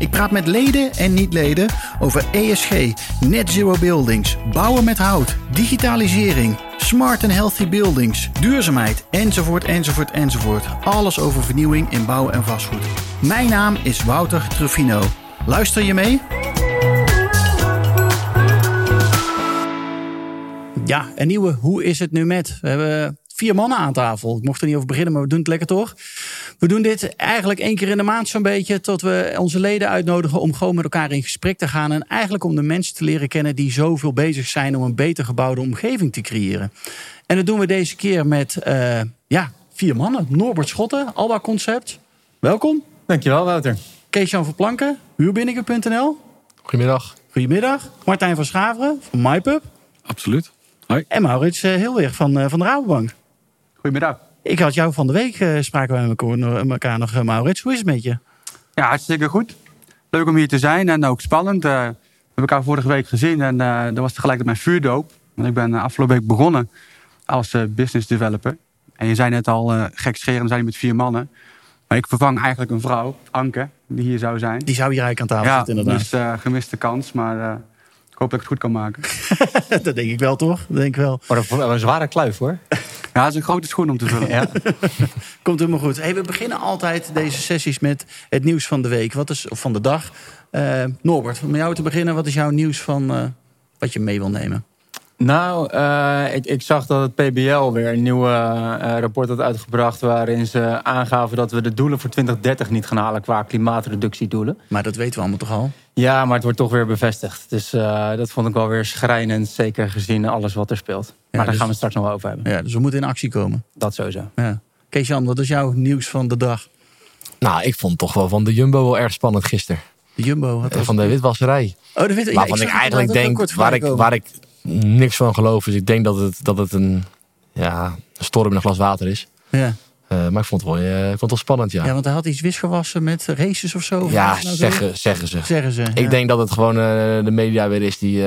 Ik praat met leden en niet-leden over ESG, net zero buildings, bouwen met hout, digitalisering, smart and healthy buildings, duurzaamheid, enzovoort, enzovoort, enzovoort. Alles over vernieuwing in bouw en vastgoed. Mijn naam is Wouter Truffino. Luister je mee? Ja, een nieuwe Hoe is het nu met? We hebben vier mannen aan tafel. Ik mocht er niet over beginnen, maar we doen het lekker toch? We doen dit eigenlijk één keer in de maand zo'n beetje. Tot we onze leden uitnodigen om gewoon met elkaar in gesprek te gaan. En eigenlijk om de mensen te leren kennen die zoveel bezig zijn om een beter gebouwde omgeving te creëren. En dat doen we deze keer met uh, ja, vier mannen. Norbert Schotten, Alba Concept. Welkom. Dankjewel, Wouter. Kees-Jan van Planken, huurbinnigen.nl. Goedemiddag. Goedemiddag. Martijn van Schaveren van MyPub. Absoluut. Hoi. En Maurits uh, Hilweg van, uh, van de Rabobank. Goedemiddag. Ik had jou van de week, uh, spraken met elkaar nog, uh, Maurits. Hoe is het met je? Ja, hartstikke goed. Leuk om hier te zijn en ook spannend. Uh, we hebben elkaar vorige week gezien en dat was tegelijk mijn vuurdoop. Want ik ben afgelopen week begonnen als business developer. En je zei net al, gek scheren, zijn met vier mannen. Maar ik vervang eigenlijk een vrouw, Anke, die hier zou zijn. Die zou hier eigenlijk aan tafel ja, zitten inderdaad. dus gemiste kans, maar ik hoop dat ik het goed kan maken. dat denk ik wel, toch? Dat denk ik wel. Maar dat een zware kluif, hoor. Ja, dat is een grote schoen om te vullen. ja. Komt helemaal goed. We beginnen altijd deze sessies met het nieuws van de week. Wat is, of van de dag. Uh, Norbert, om jou te beginnen. Wat is jouw nieuws van uh, wat je mee wil nemen? Nou, uh, ik, ik, zag dat het PBL weer een nieuw rapport had uitgebracht... waarin ze aangaven dat we de doelen voor 2030 niet gaan halen... qua klimaatreductiedoelen. Maar dat weten we allemaal toch al? Ja, maar het wordt toch weer bevestigd. Dus uh, dat vond ik wel weer schrijnend, zeker gezien alles wat er speelt. Maar daar dus, gaan we straks nog wel over hebben. Ja, dus we moeten in actie komen. Dat sowieso. Ja. Kees-Jan, wat is jouw nieuws van de dag? Nou, ik vond toch wel van de Jumbo wel erg spannend gisteren. De Jumbo? Wat uh, van de witwasserij. Oh, de wit... Waarvan ja, ik, ik eigenlijk denk, waar ik, waar ik niks van geloof is... ik denk dat het, dat het een, ja, een storm in een glas water is. Ja. Uh, maar ik vond, het wel, uh, ik vond het wel spannend, ja. Ja, want hij had iets wisgewassen met races of zo. Of ja, nou zeggen, zeggen ze. Zeggen ze. Ik denk dat het gewoon uh, de media weer is die,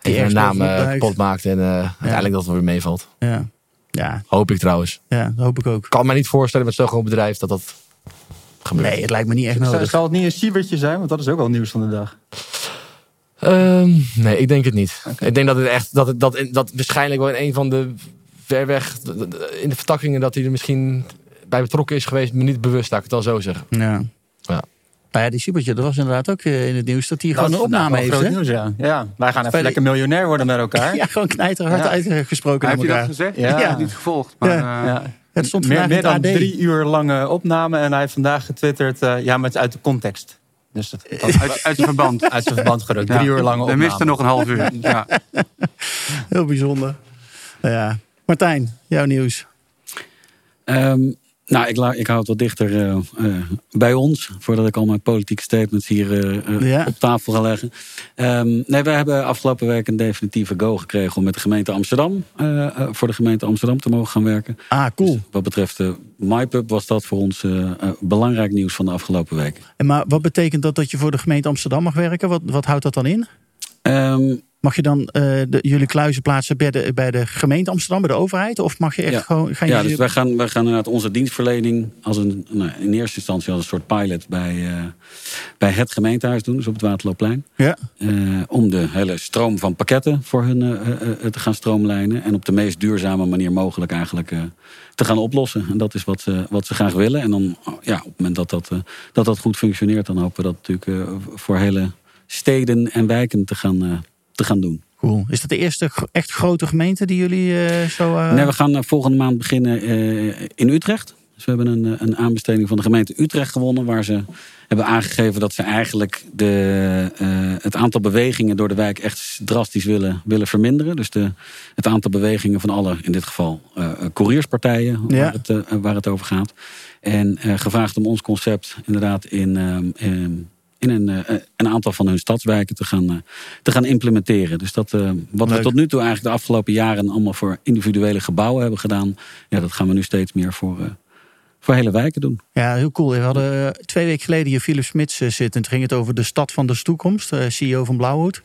die een naam kapot maakt. En ja. uiteindelijk dat het weer meevalt. Ja. ja. Hoop ik trouwens. Ja, dat hoop ik ook. Ik kan me niet voorstellen met zo'n groot bedrijf dat dat gebeurt. Nee, het lijkt me niet echt nodig. Zal het niet een siebertje zijn? Want dat is ook wel nieuws van de dag. Um, nee, ik denk het niet. Okay. Ik denk dat het echt dat, het, dat, dat waarschijnlijk wel in een van de ver weg in de vertakkingen dat hij er misschien bij betrokken is geweest, me niet bewust, laat ik het dan zo zeggen. Ja. ja. Nou ja, die Siebertje, dat was inderdaad ook in het nieuws dat hij gewoon een opname heeft. Groot nieuws, ja. ja. Wij gaan even lekker miljonair worden met elkaar. ja, gewoon knijterhard ja. uitgesproken Heb je dat gezegd? Ja. Ik heb het niet gevolgd. Maar, ja. Uh, ja. Het stond meer, meer dan AD. drie uur lange opname en hij heeft vandaag getwitterd, uh, ja, maar het is uit de context. Dus dat, dat uit, uit het verband. uit zijn verband gerukt. Drie uur lange opname. We misten nog een half uur. Ja. Heel bijzonder. Ja. Martijn, jouw nieuws. Um, nou, ik, ik hou het wat dichter uh, uh, bij ons. Voordat ik al mijn politieke statements hier uh, ja. op tafel ga leggen. Um, nee, wij hebben afgelopen week een definitieve go gekregen om met de gemeente Amsterdam. voor de gemeente Amsterdam te mogen gaan werken. Ah, cool. Dus wat betreft de MyPub was dat voor ons belangrijk nieuws van de afgelopen week. En maar wat betekent dat dat je voor de gemeente Amsterdam mag werken? Wat, wat houdt dat dan in? Um, Mag je dan uh, de, jullie kluizen plaatsen bij de, bij de gemeente Amsterdam, bij de overheid? Of mag je echt ja. gewoon. Gaan ja, jullie... dus wij gaan, wij gaan inderdaad onze dienstverlening als een, nou, in eerste instantie als een soort pilot bij, uh, bij het gemeentehuis doen, dus op het Waterloopplein. Ja. Uh, om de hele stroom van pakketten voor hun te gaan stroomlijnen. En op de meest duurzame manier mogelijk eigenlijk te gaan oplossen. En dat is wat ze, wat ze graag willen. En dan, ja, op het moment dat dat, dat, dat goed functioneert, dan hopen we dat natuurlijk voor hele steden en wijken te gaan te gaan doen. Cool. Is dat de eerste echt grote gemeente die jullie uh, zo... Uh... Nee, we gaan volgende maand beginnen in Utrecht. Dus we hebben een, een aanbesteding van de gemeente Utrecht gewonnen... waar ze hebben aangegeven dat ze eigenlijk de, het aantal bewegingen door de wijk echt drastisch willen, willen verminderen. Dus de, het aantal bewegingen van alle, in dit geval, courierspartijen, ja. waar, het, waar het over gaat. En gevraagd om ons concept inderdaad in... in in een, uh, een aantal van hun stadswijken te gaan, uh, te gaan implementeren. Dus dat, uh, wat Leuk. we tot nu toe eigenlijk de afgelopen jaren allemaal voor individuele gebouwen hebben gedaan, ja, dat gaan we nu steeds meer voor, voor hele wijken doen. Ja, heel cool. We hadden eh, twee weken geleden hier Philip Smits zitten. Toen ging het over de stad van de toekomst, CEO van Blauwhoed.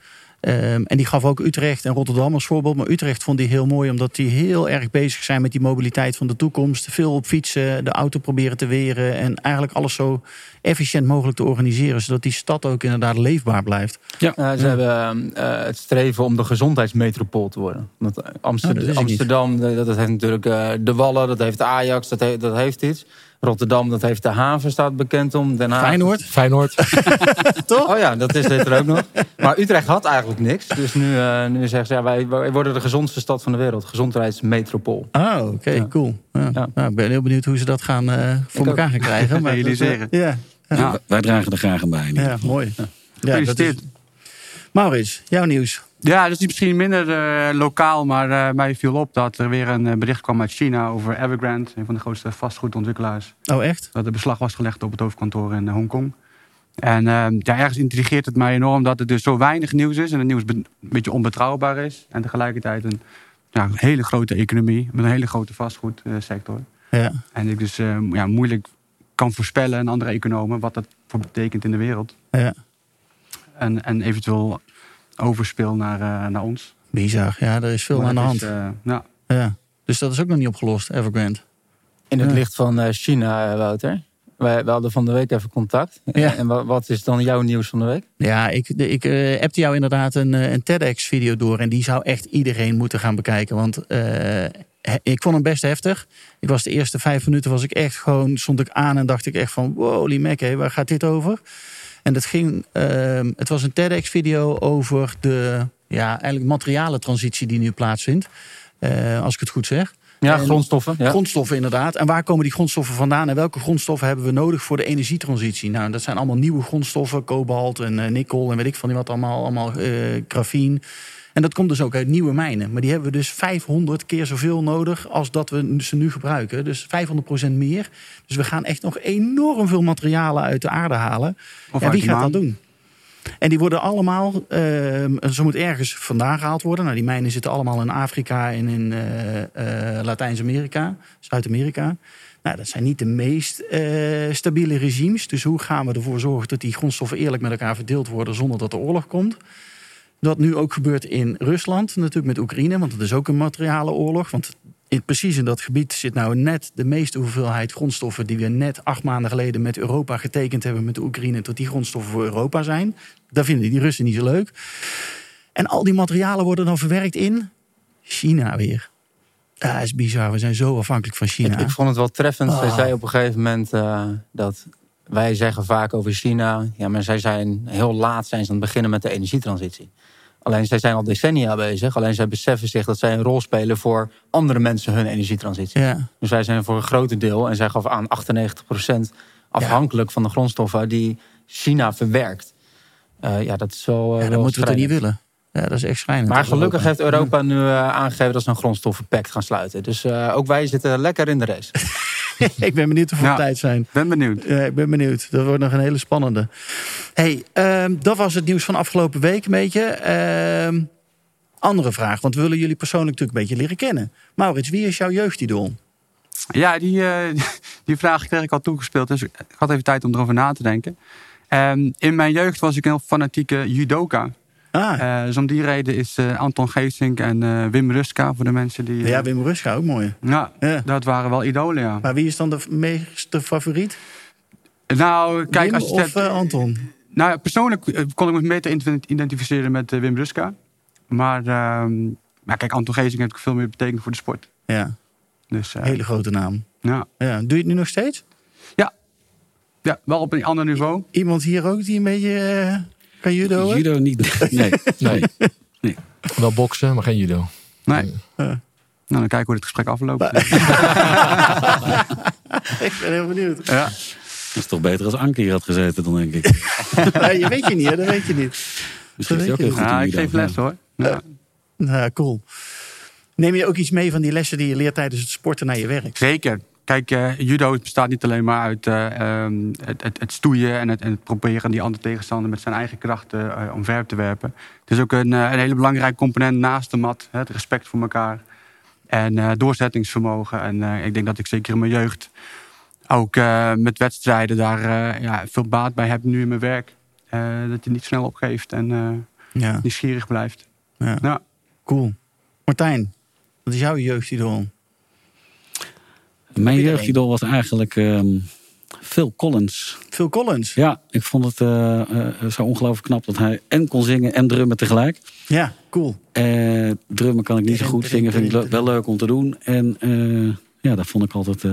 Um, en die gaf ook Utrecht en Rotterdam als voorbeeld. Maar Utrecht vond hij heel mooi, omdat die heel erg bezig zijn met die mobiliteit van de toekomst. Veel op fietsen, de auto proberen te weren. En eigenlijk alles zo efficiënt mogelijk te organiseren. Zodat die stad ook inderdaad leefbaar blijft. Ja, uh, ze ja. hebben uh, het streven om de gezondheidsmetropool te worden. Want Amsterdam, oh, dat, Amsterdam dat, dat, heeft natuurlijk uh, de Wallen, dat heeft Ajax, dat, heeft, dat heeft iets. Rotterdam, dat heeft de haven, staat bekend om. Den Haag. Feyenoord. Feyenoord. Toch? Oh ja, dat is dit er ook nog. Maar Utrecht had eigenlijk niks. Dus nu, uh, nu zeggen ze, ja, wij, wij, worden de gezondste stad van de wereld. Gezondheidsmetropool. Oh, oké, okay, ja. cool. Ja. Ja. Nou, ik ben heel benieuwd hoe ze dat gaan uh, voor elkaar gaan krijgen. maar jullie zeggen. Ja. Ja. wij dragen er graag aan bij. Ja, mooi. Ja, dat is... Maurits, jouw nieuws. Ja, dat is misschien minder uh, lokaal, maar uh, mij viel op dat er weer een bericht kwam uit China over Evergrande, een van de grootste vastgoedontwikkelaars. Oh, echt? Dat er beslag was gelegd op het hoofdkantoor in Hongkong. En uh, ja, ergens intrigeert het mij enorm dat er dus zo weinig nieuws is en het nieuws een beetje onbetrouwbaar is. En tegelijkertijd een ja, hele grote economie met een hele grote vastgoedsector. Ja. En ik dus ja, moeilijk kan voorspellen en andere economen wat dat voor betekent in de wereld. Ja. En, en eventueel overspeel naar, uh, naar ons. Bizar, ja, er is veel maar aan de hand. Is, uh, ja. ja. Dus dat is ook nog niet opgelost, Evergrande. In het ja. licht van uh, China, Wouter. Wij, we hadden van de week even contact. Ja. En wat, is dan jouw nieuws van de week? Ja, ik, ik uh, appte jou inderdaad een, een TEDx-video door. En die zou echt iedereen moeten gaan bekijken. Want uh, ik vond hem best heftig. Ik was de eerste vijf minuten was ik echt gewoon, stond ik aan en dacht ik echt van, holy mac, hé, waar gaat dit over? En dat ging, uh, het was een TEDx-video over de ja, eigenlijk materialentransitie die nu plaatsvindt. Uh, als ik het goed zeg. Ja, en grondstoffen. Ja. Grondstoffen inderdaad. En waar komen die grondstoffen vandaan? En welke grondstoffen hebben we nodig voor de energietransitie? Nou, dat zijn allemaal nieuwe grondstoffen. Kobalt en uh, nikkel en weet ik van die wat allemaal. Allemaal uh, grafien. En dat komt dus ook uit nieuwe mijnen. Maar die hebben we dus 500 keer zoveel nodig als dat we ze nu gebruiken. Dus 500% meer. Dus we gaan echt nog enorm veel materialen uit de aarde halen. Of en wie gaat maan. dat doen? En die worden allemaal, uh, ze moet ergens vandaan gehaald worden. Nou, die mijnen zitten allemaal in Afrika en in uh, uh, Latijns-Amerika, Zuid-Amerika. Nou, dat zijn niet de meest stabiele regimes. Dus hoe gaan we ervoor zorgen dat die grondstoffen eerlijk met elkaar verdeeld worden zonder dat er oorlog komt? Wat nu ook gebeurt in Rusland, natuurlijk met Oekraïne, want dat is ook een materialenoorlog. Want in, precies in dat gebied zit nou net de meeste hoeveelheid grondstoffen die we net acht maanden geleden met Europa getekend hebben met de Oekraïne, tot die grondstoffen voor Europa zijn. Dat vinden die Russen niet zo leuk. En al die materialen worden dan verwerkt in China weer. Dat is bizar, we zijn zo afhankelijk van China. Ik, ik vond het wel treffend. Oh. Zij zei op een gegeven moment uh, dat wij zeggen vaak over China, ja, maar zij zijn heel laat zijn ze aan het beginnen met de energietransitie. Alleen zij zijn al decennia bezig. Alleen zij beseffen zich dat zij een rol spelen voor andere mensen hun energietransitie. Ja. Dus wij zijn voor een groot deel, en zij gaf aan 98% afhankelijk ja. van de grondstoffen die China verwerkt. Uh, ja, dat is wel. Uh, ja, dan moeten we het niet willen. Ja, dat is echt schrijnend. Maar gelukkig heeft Europa nu uh, aangegeven dat ze een grondstoffenpact gaan sluiten. Dus ook wij zitten lekker in de race. ik ben benieuwd of we ja, tijd zijn. Ben benieuwd. Ja, ik ben benieuwd. Dat wordt nog een hele spannende. hey, um, dat was het nieuws van afgelopen week een beetje. Um, andere vraag, want we willen jullie persoonlijk natuurlijk een beetje leren kennen. Maurits, wie is jouw jeugdidool? Ja, die, uh, die vraag kreeg ik al toegespeeld. Dus ik had even tijd om erover na te denken. Um, in mijn jeugd was ik een heel fanatieke judoka. Ah. Uh, dus om die reden is uh, Anton Geesink en uh, Wim Ruska voor de mensen die... Ja, Wim Ruska ook mooi. Ja, ja, dat waren wel idolen, ja. Maar wie is dan de meeste favoriet? Nou, kijk, Wim als je of Anton? Nou, persoonlijk kon ik me beter identificeren met Wim Ruska. Maar, maar kijk, Anton Geesink heeft veel meer betekend voor de sport. Ja, dus, hele grote naam. Ja. ja. Doe je het nu nog steeds? Ja. Ja, wel op een ander niveau. Iemand hier ook die een beetje... Kan judo? Judo niet. Nee. nee. nee. Wel boksen, maar geen judo. Nee. Uh. Nou, dan kijken hoe dit gesprek afloopt. ik ben heel benieuwd. Ja. Dat is toch beter als Anke hier had gezeten dan, denk ik. nee, je weet je niet, hè? dat weet je niet. Misschien is ook heel goed ja, ik geef les, hoor. Ja. Nou, cool. Neem je ook iets mee van die lessen die je leert tijdens het sporten naar je werk? Zeker. Kijk, uh, judo bestaat niet alleen maar uit uh, um, het, het, het, stoeien en het, en het, proberen die andere tegenstander met zijn eigen krachten uh, omver te werpen. Het is ook een, een hele belangrijke component naast de mat. Hè, het respect voor elkaar en doorzettingsvermogen. En ik denk dat ik zeker in mijn jeugd ook eh, met wedstrijden daar eh, ja, veel baat bij heb nu in mijn werk. Eh, dat je niet snel opgeeft en eh, Ja, nieuwsgierig blijft. ja. Ja. cool. Martijn, wat is jouw jeugdidool? Mijn Iedereen. jeugdidool was eigenlijk ehm, Phil Collins. Phil Collins. Ja, ik vond het eh, eh, zo ongelooflijk knap dat hij en kon zingen en drummen tegelijk. Ja, cool. Eh, drummen kan ik niet zo goed, zingen vind ik wel leuk om te doen. En ja, dat vond ik altijd...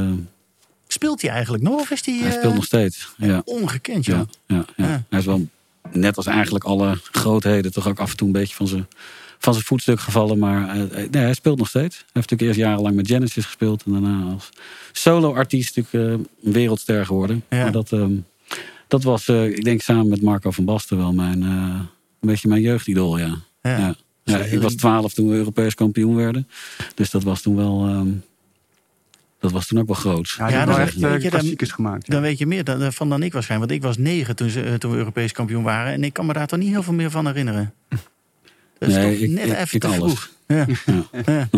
Speelt hij eigenlijk nog of is hij, hij speelt nog steeds. Ja, ongekend, joh? ja, ja, ja. Ja. Hij is wel net als eigenlijk alle grootheden toch ook af en toe een beetje van zijn, van zijn voetstuk gevallen. Maar eh, eh, nee, hij speelt nog steeds. Hij heeft natuurlijk eerst jarenlang met Genesis gespeeld. En daarna als solo-artiest natuurlijk eh, een wereldster geworden. Ja. Maar dat, ehm, dat was, eh, ik denk samen met Marco van Basten wel mijn, eh, een beetje mijn jeugdidool, ja. Ja. ja. Ja, ik was twaalf toen we Europees kampioen werden. Dus dat was toen wel... ehm, dat was toen ook wel groot. Ja, Ja, dan wel weet echt je, dan- gemaakt. ja. Dan weet je meer dan, van dan ik waarschijnlijk. Want ik was negen toen, ze, toen we Europees kampioen waren. En ik kan me daar toch niet heel veel meer van herinneren. Dat is Nee, toch ik- net ik- even ik te alles. vroeg. Ja.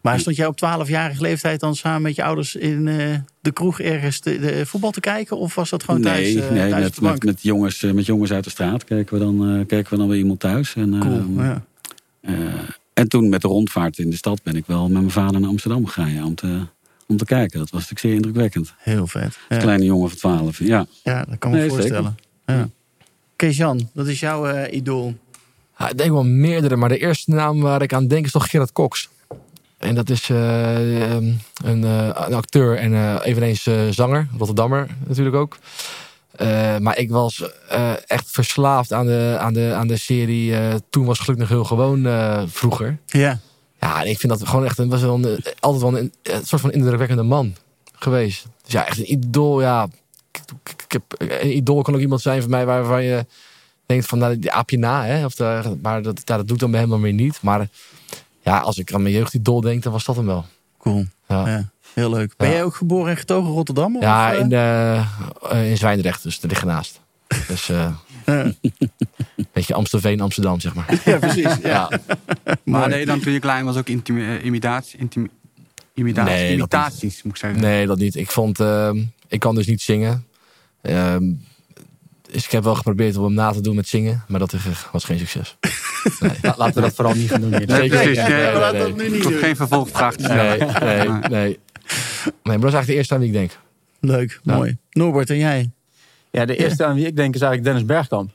Maar stond jij op 12-jarige leeftijd dan samen met je ouders in eh, de kroeg ergens de, de voetbal te kijken? Of was dat gewoon thuis, nee, eh, nee thuis met, met, met, jongens, eh, met jongens uit de straat keken we dan, eh, keken we dan bij iemand thuis. En, Cool, ehm, ja. eh, en toen met de rondvaart in de stad ben ik wel met mijn vader naar Amsterdam gegaan ja, om, te, om te kijken. Dat was natuurlijk zeer indrukwekkend. Heel vet. Ja, Kleine jongen van 12. Ja. ja dat kan me Nee, voorstellen. Ja. Kees-Jan, dat is jouw eh, idool. Ik denk wel meerdere, maar de eerste naam waar ik aan denk is toch Gerard Cox. En dat is eh, ehm, een, eh, een acteur en eh, eveneens zanger, Rotterdammer natuurlijk ook. Maar ik was echt verslaafd aan de, aan de, aan de serie Toen was geluk nog heel gewoon vroeger. Ja, Ja, en ik vind dat gewoon echt een, was wel een, altijd wel een, een soort van indrukwekkende man geweest. Dus ja, echt een idool. Ja, ik, ik- heb, een idool kan ook iemand zijn voor mij waarvan je denkt van, nou, die aap je na. Hè? Of de, maar dat, ja, dat doet dan bij hem dan weer niet. Maar ja, als ik aan mijn jeugdidool denk, dan was dat hem wel. cool. Ja, ja. Ja, heel leuk. Ben Ja. jij ook geboren en getogen in Rotterdam? of, eh? in, eh, in Zwijndrecht, dus er ligt naast. Dus eh Ja. beetje Amstelveen, Amsterdam, zeg maar. ja, precies. Ja. Ja. Maar je dan toen je klein was ook intimi- imitatie, intimi- imitatie, Nee, dat niet. imitaties, moet ik zeggen. Nee, dat niet. Ik vond, ehm, ik kan dus niet zingen. Ehm, dus ik heb wel geprobeerd om hem na te doen met zingen, maar dat was geen succes. La- Laten we dat vooral niet gaan doen hier. Nee, precies. Nee, Nee, nee, laat nee, dat nu niet doen. geen vervolgvraag te stellen. Nee, nee, nee. Nee, maar dat is eigenlijk de eerste aan wie ik denk. Leuk, mooi. Norbert, en jij? Ja, de eerste aan wie ik denk is eigenlijk Dennis Bergkamp.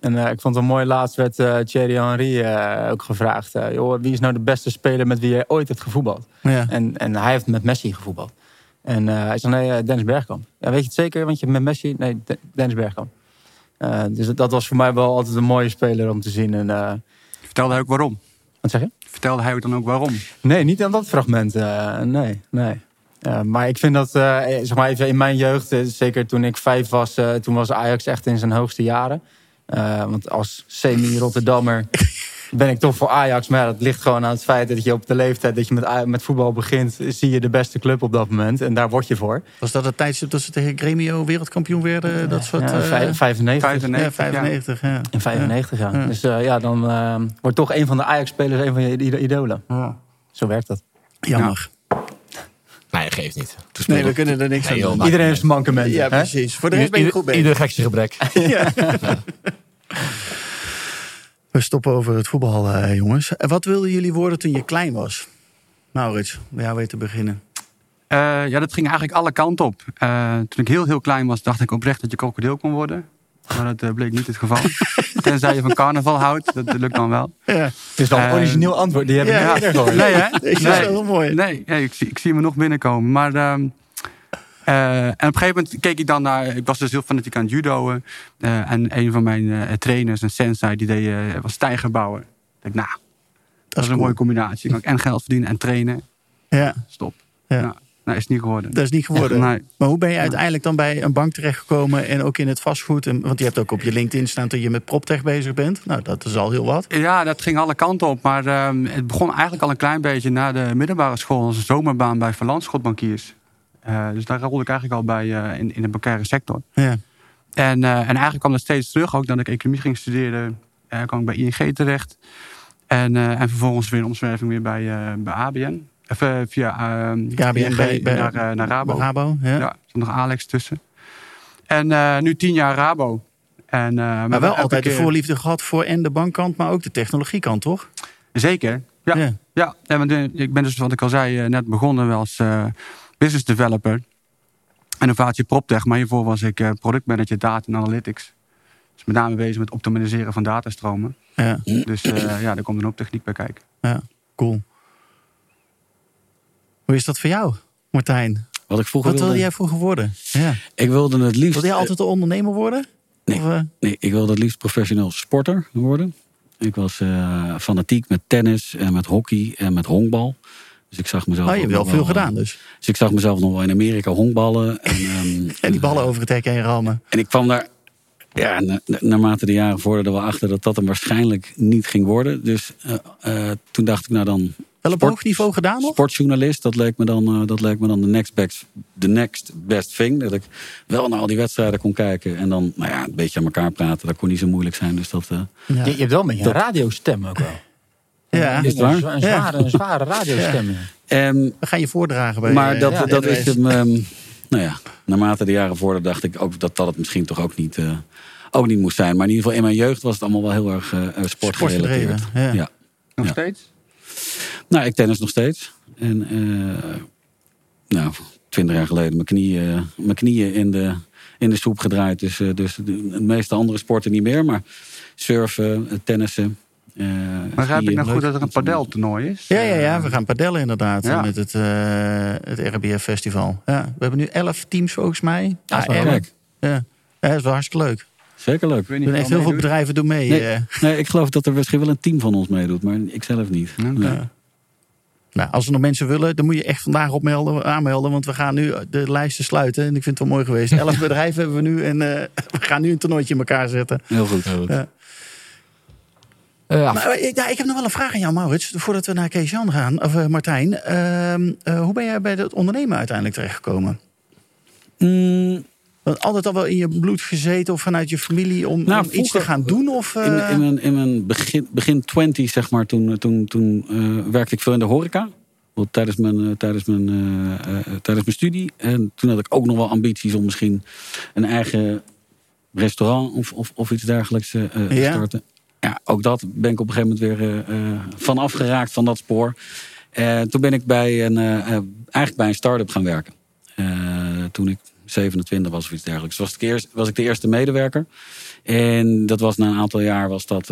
En eh, ik vond het wel mooi, laatst werd eh Thierry Henry eh, ook gevraagd. eh, joh, wie is nou de beste speler met wie jij ooit hebt gevoetbald? Ja. En, en hij heeft met Messi gevoetbald. En eh, hij zei, nee, Dennis Bergkamp. Ja, weet je het zeker? Want je hebt met Messi... Nee, De- Dennis Bergkamp. Eh, dus dat was voor mij wel altijd een mooie speler om te zien. En, eh, Vertelde hij ook waarom? wat zeg je? Vertelde hij ook dan ook waarom? Nee, niet aan dat fragment. eh, nee, nee. Maar ik vind dat, zeg maar even in mijn jeugd, zeker toen ik vijf was, toen was Ajax echt in zijn hoogste jaren. Want als semi-Rotterdammer ben ik toch voor Ajax. Maar ja, dat ligt gewoon aan het feit dat je op de leeftijd dat je met, met voetbal begint, zie je de beste club op dat moment. En daar word je voor. Was dat het tijdstip dat ze tegen Gremio wereldkampioen werden? Dat soort, Ja, eh, vijf- 95. 95, ja, 95, ja. In 95, ja. Ja. Dus eh, ja, dan eh, wordt toch een van de Ajax-spelers een van je idolen. Ja. Zo werkt dat. Jammer. Nee, geeft niet. Nee, we kunnen er niks Nee, aan doen. Iedereen heeft zijn mankementen. Ja, precies. Voor de rest ben je goed bezig. Ieder gek zijn gebrek. We stoppen over het voetbal, eh, jongens. En Wat wilden jullie worden toen je klein was? Maurits, bij jou weer te beginnen. Eh, ja, dat ging eigenlijk alle kanten op. Eh, toen ik heel, heel klein was, dacht ik oprecht dat je krokodil kon worden. Maar dat bleek niet het geval. Tenzij je van carnaval houdt, dat lukt dan wel. Ja, Het is wel een origineel antwoord. Die heb ik ja. niet eerder gehoord. Nee, hè? deze is wel mooi. Nee, nee ik, zie, ik zie me nog binnenkomen. Maar ehm, eh, en op een gegeven moment keek ik dan naar... Ik was dus heel fanatiek aan het judoën. Eh, en een van mijn eh, trainers, een sensei, die deed, eh, was stijgerbouwer. Ik dacht, nou, dat, is een cool. mooie combinatie. Dan kan ik en geld verdienen en trainen. Ja, Stop. Ja. Nou, nou, is niet geworden. dat is niet geworden. Nee. Maar hoe ben je uiteindelijk dan bij een bank terechtgekomen en ook in het vastgoed? En, want je hebt ook op je LinkedIn staan dat je met PropTech bezig bent. Nou, dat is al heel wat. Ja, dat ging alle kanten op. Maar ehm, het begon eigenlijk al een klein beetje na de middelbare school als een zomerbaan bij Verlandschotbankiers. Eh dus daar rolde ik eigenlijk al bij eh, in, in de bankaire sector. Ja, En, eh, en eigenlijk kwam dat steeds terug. Ook dat ik economie ging studeren, kwam ik bij ING terecht. En, en vervolgens weer een omzwerving weer bij, bij ABN. Even via uh, bij- naar, naar Rabo. Rabo, ja. Ja, er zat nog Alex tussen. En nu tien jaar Rabo. En, Maar wel altijd de voorliefde gehad voor en de bankkant, maar ook de technologiekant, toch? Zeker. Ja, Ja. ja. ja want, ik ben dus, wat ik al zei, net begonnen als business developer. Innovatie PropTech, maar hiervoor was ik eh productmanager data en analytics. Dus met name bezig met optimaliseren van datastromen. Ja, Dus eh, ja, daar komt een hoop techniek bij kijken. ja, cool. Hoe is dat voor jou, Martijn? Wat ik vroeger Wat wilde... jij vroeger worden? Ja. Ik wilde het liefst... Wilde jij altijd een ondernemer worden? Nee. Of, eh, Nee, ik wilde het liefst professioneel sporter worden. Ik was eh, fanatiek met tennis en met hockey en met honkbal. Dus ik zag mezelf. oh, je hebt wel nog veel gedaan dus. Dus ik zag mezelf nog wel in Amerika honkballen. En, ehm, En die ballen over het hek heen rammen. En ik kwam daar, ja, na- na- naarmate de jaren vorderden wel achter dat dat hem waarschijnlijk niet ging worden. Dus eh, eh, toen dacht ik, nou dan. Wel op hoog niveau gedaan nog? Sportjournalist, dat leek me dan, eh, dat leek me dan de, next best, the next best thing. Dat ik wel naar al die wedstrijden kon kijken. En dan nou ja, een beetje aan elkaar praten. Dat kon niet zo moeilijk zijn. Dus dat, eh, Ja. Je, je hebt wel een beetje een radiostem ook wel. Ja. Is het waar? Een, zwa- een zware, een zware radiostem. ja. Ehm, We gaan je voordragen bij maar eh, dat, ja, dat is hem. ehm, nou ja, naarmate de jaren vorderden dacht ik ook dat dat het misschien toch ook niet, eh, ook niet moest zijn. Maar in ieder geval in mijn jeugd was het allemaal wel heel erg eh, eh, sportgerelateerd. Sportgedreven, ja. ja. Nog Ja. steeds? Nou, ik tennis nog steeds. En eh, nou, twintig jaar geleden mijn knieën, mijn knieën in, de, in de soep gedraaid. Dus, eh, dus de, de meeste andere sporten niet meer. Maar surfen, tennissen. Eh, Maar begrijp ik nou goed dat er een padeltoernooi is? Ja, ja, ja, Eh, we gaan padellen inderdaad Ja. met het, eh, het RBF Festival. Ja, we hebben nu elf teams volgens mij. Ja, is wel. Kijk, Ja. ja, dat is wel hartstikke leuk. zeker leuk. ik Er echt heel veel bedrijven doen mee. Nee. eh. Nee, ik geloof dat er misschien wel een team van ons meedoet, maar ik zelf niet. Nee. Nou, als er nog mensen willen, dan moet je echt vandaag opmelden, aanmelden. Want we gaan nu de lijsten sluiten. En ik vind het wel mooi geweest. Elf bedrijven hebben we nu. En eh, we gaan nu een toernooitje in elkaar zetten. Heel goed. Ja. Eh, ja, Maar eh, ja, ik heb nog wel een vraag aan jou, Maurits. Voordat we naar Kees-Jan gaan. Of eh, Martijn. Ehm, eh, hoe ben jij bij het ondernemen uiteindelijk terechtgekomen? Mm, altijd al wel in je bloed gezeten of vanuit je familie om, Nou, om iets te gaan doen? Of, eh, In, in mijn, in mijn begin, begin 20, zeg maar, toen, toen, toen eh, werkte ik veel in de horeca. Tijdens mijn, tijdens, mijn, tijdens mijn studie. En toen had ik ook nog wel ambities om misschien een eigen restaurant of, of, of iets dergelijks te Ja. starten. Ja, ook dat ben ik op een gegeven moment weer eh, van afgeraakt van dat spoor. Eh, toen ben ik bij een, eigenlijk bij een start-up gaan werken. Toen ik 27 was of iets dergelijks. Was ik, eerst, was ik de eerste medewerker. En dat was na een aantal jaar was dat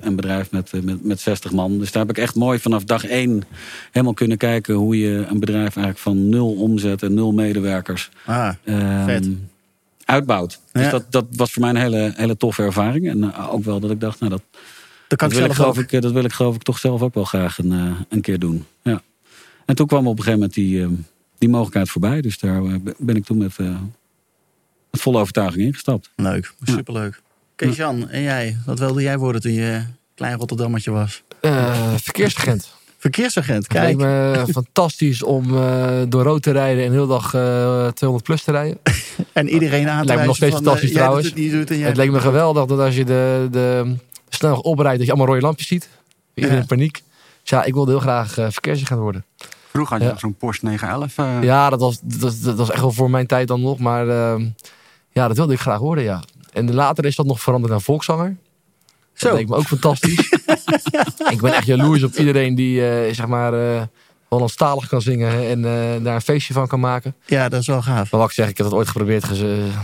een bedrijf met, met, met 60 man. Dus daar heb ik echt mooi vanaf dag één helemaal kunnen kijken hoe je een bedrijf eigenlijk van nul omzet en nul medewerkers ah, ehm, Vet. Uitbouwt. Dus dat, dat was voor mij een hele, hele toffe ervaring. En eh, ook wel dat ik dacht, nou dat, dat kan dat, ik wil ik, zelf ook. geloof ik, eh, dat wil ik geloof ik toch zelf ook wel graag een, eh, een keer doen. Ja. En toen kwam op een gegeven moment die, die mogelijkheid voorbij. Dus daar ben ik toen met, eh, met volle overtuiging ingestapt. Leuk, superleuk. Kees-Jan, en jij? Wat wilde jij worden toen je klein Rotterdammetje was? eh, verkeersagent. Verkeersagent, Het kijk. me fantastisch om eh, door rood te rijden en heel dag eh, 200 plus te rijden. En iedereen aan te Lijkt me nog steeds van, fantastisch eh, jij trouwens. doet het, doet leek me geweldig dat als je de, de snel oprijdt, dat je allemaal rode lampjes ziet. Iedereen Ja. in paniek. Dus ja, ik wilde heel graag eh verkeersagent worden. Vroeger had je Ja. nog zo'n Porsche 911. eh, Ja, dat was, dat, was- dat was echt wel voor mijn tijd dan nog. Maar ehm, ja, dat wilde ik graag worden, ja. En later is dat nog veranderd naar volkszanger. Dat leek me ook fantastisch. ik ben echt jaloers op iedereen die, eh, zeg maar, eh Hollandstalig kan zingen en eh, daar een feestje van kan maken. Ja, dat is wel gaaf. Maar wat ik zeg, ik heb dat ooit geprobeerd.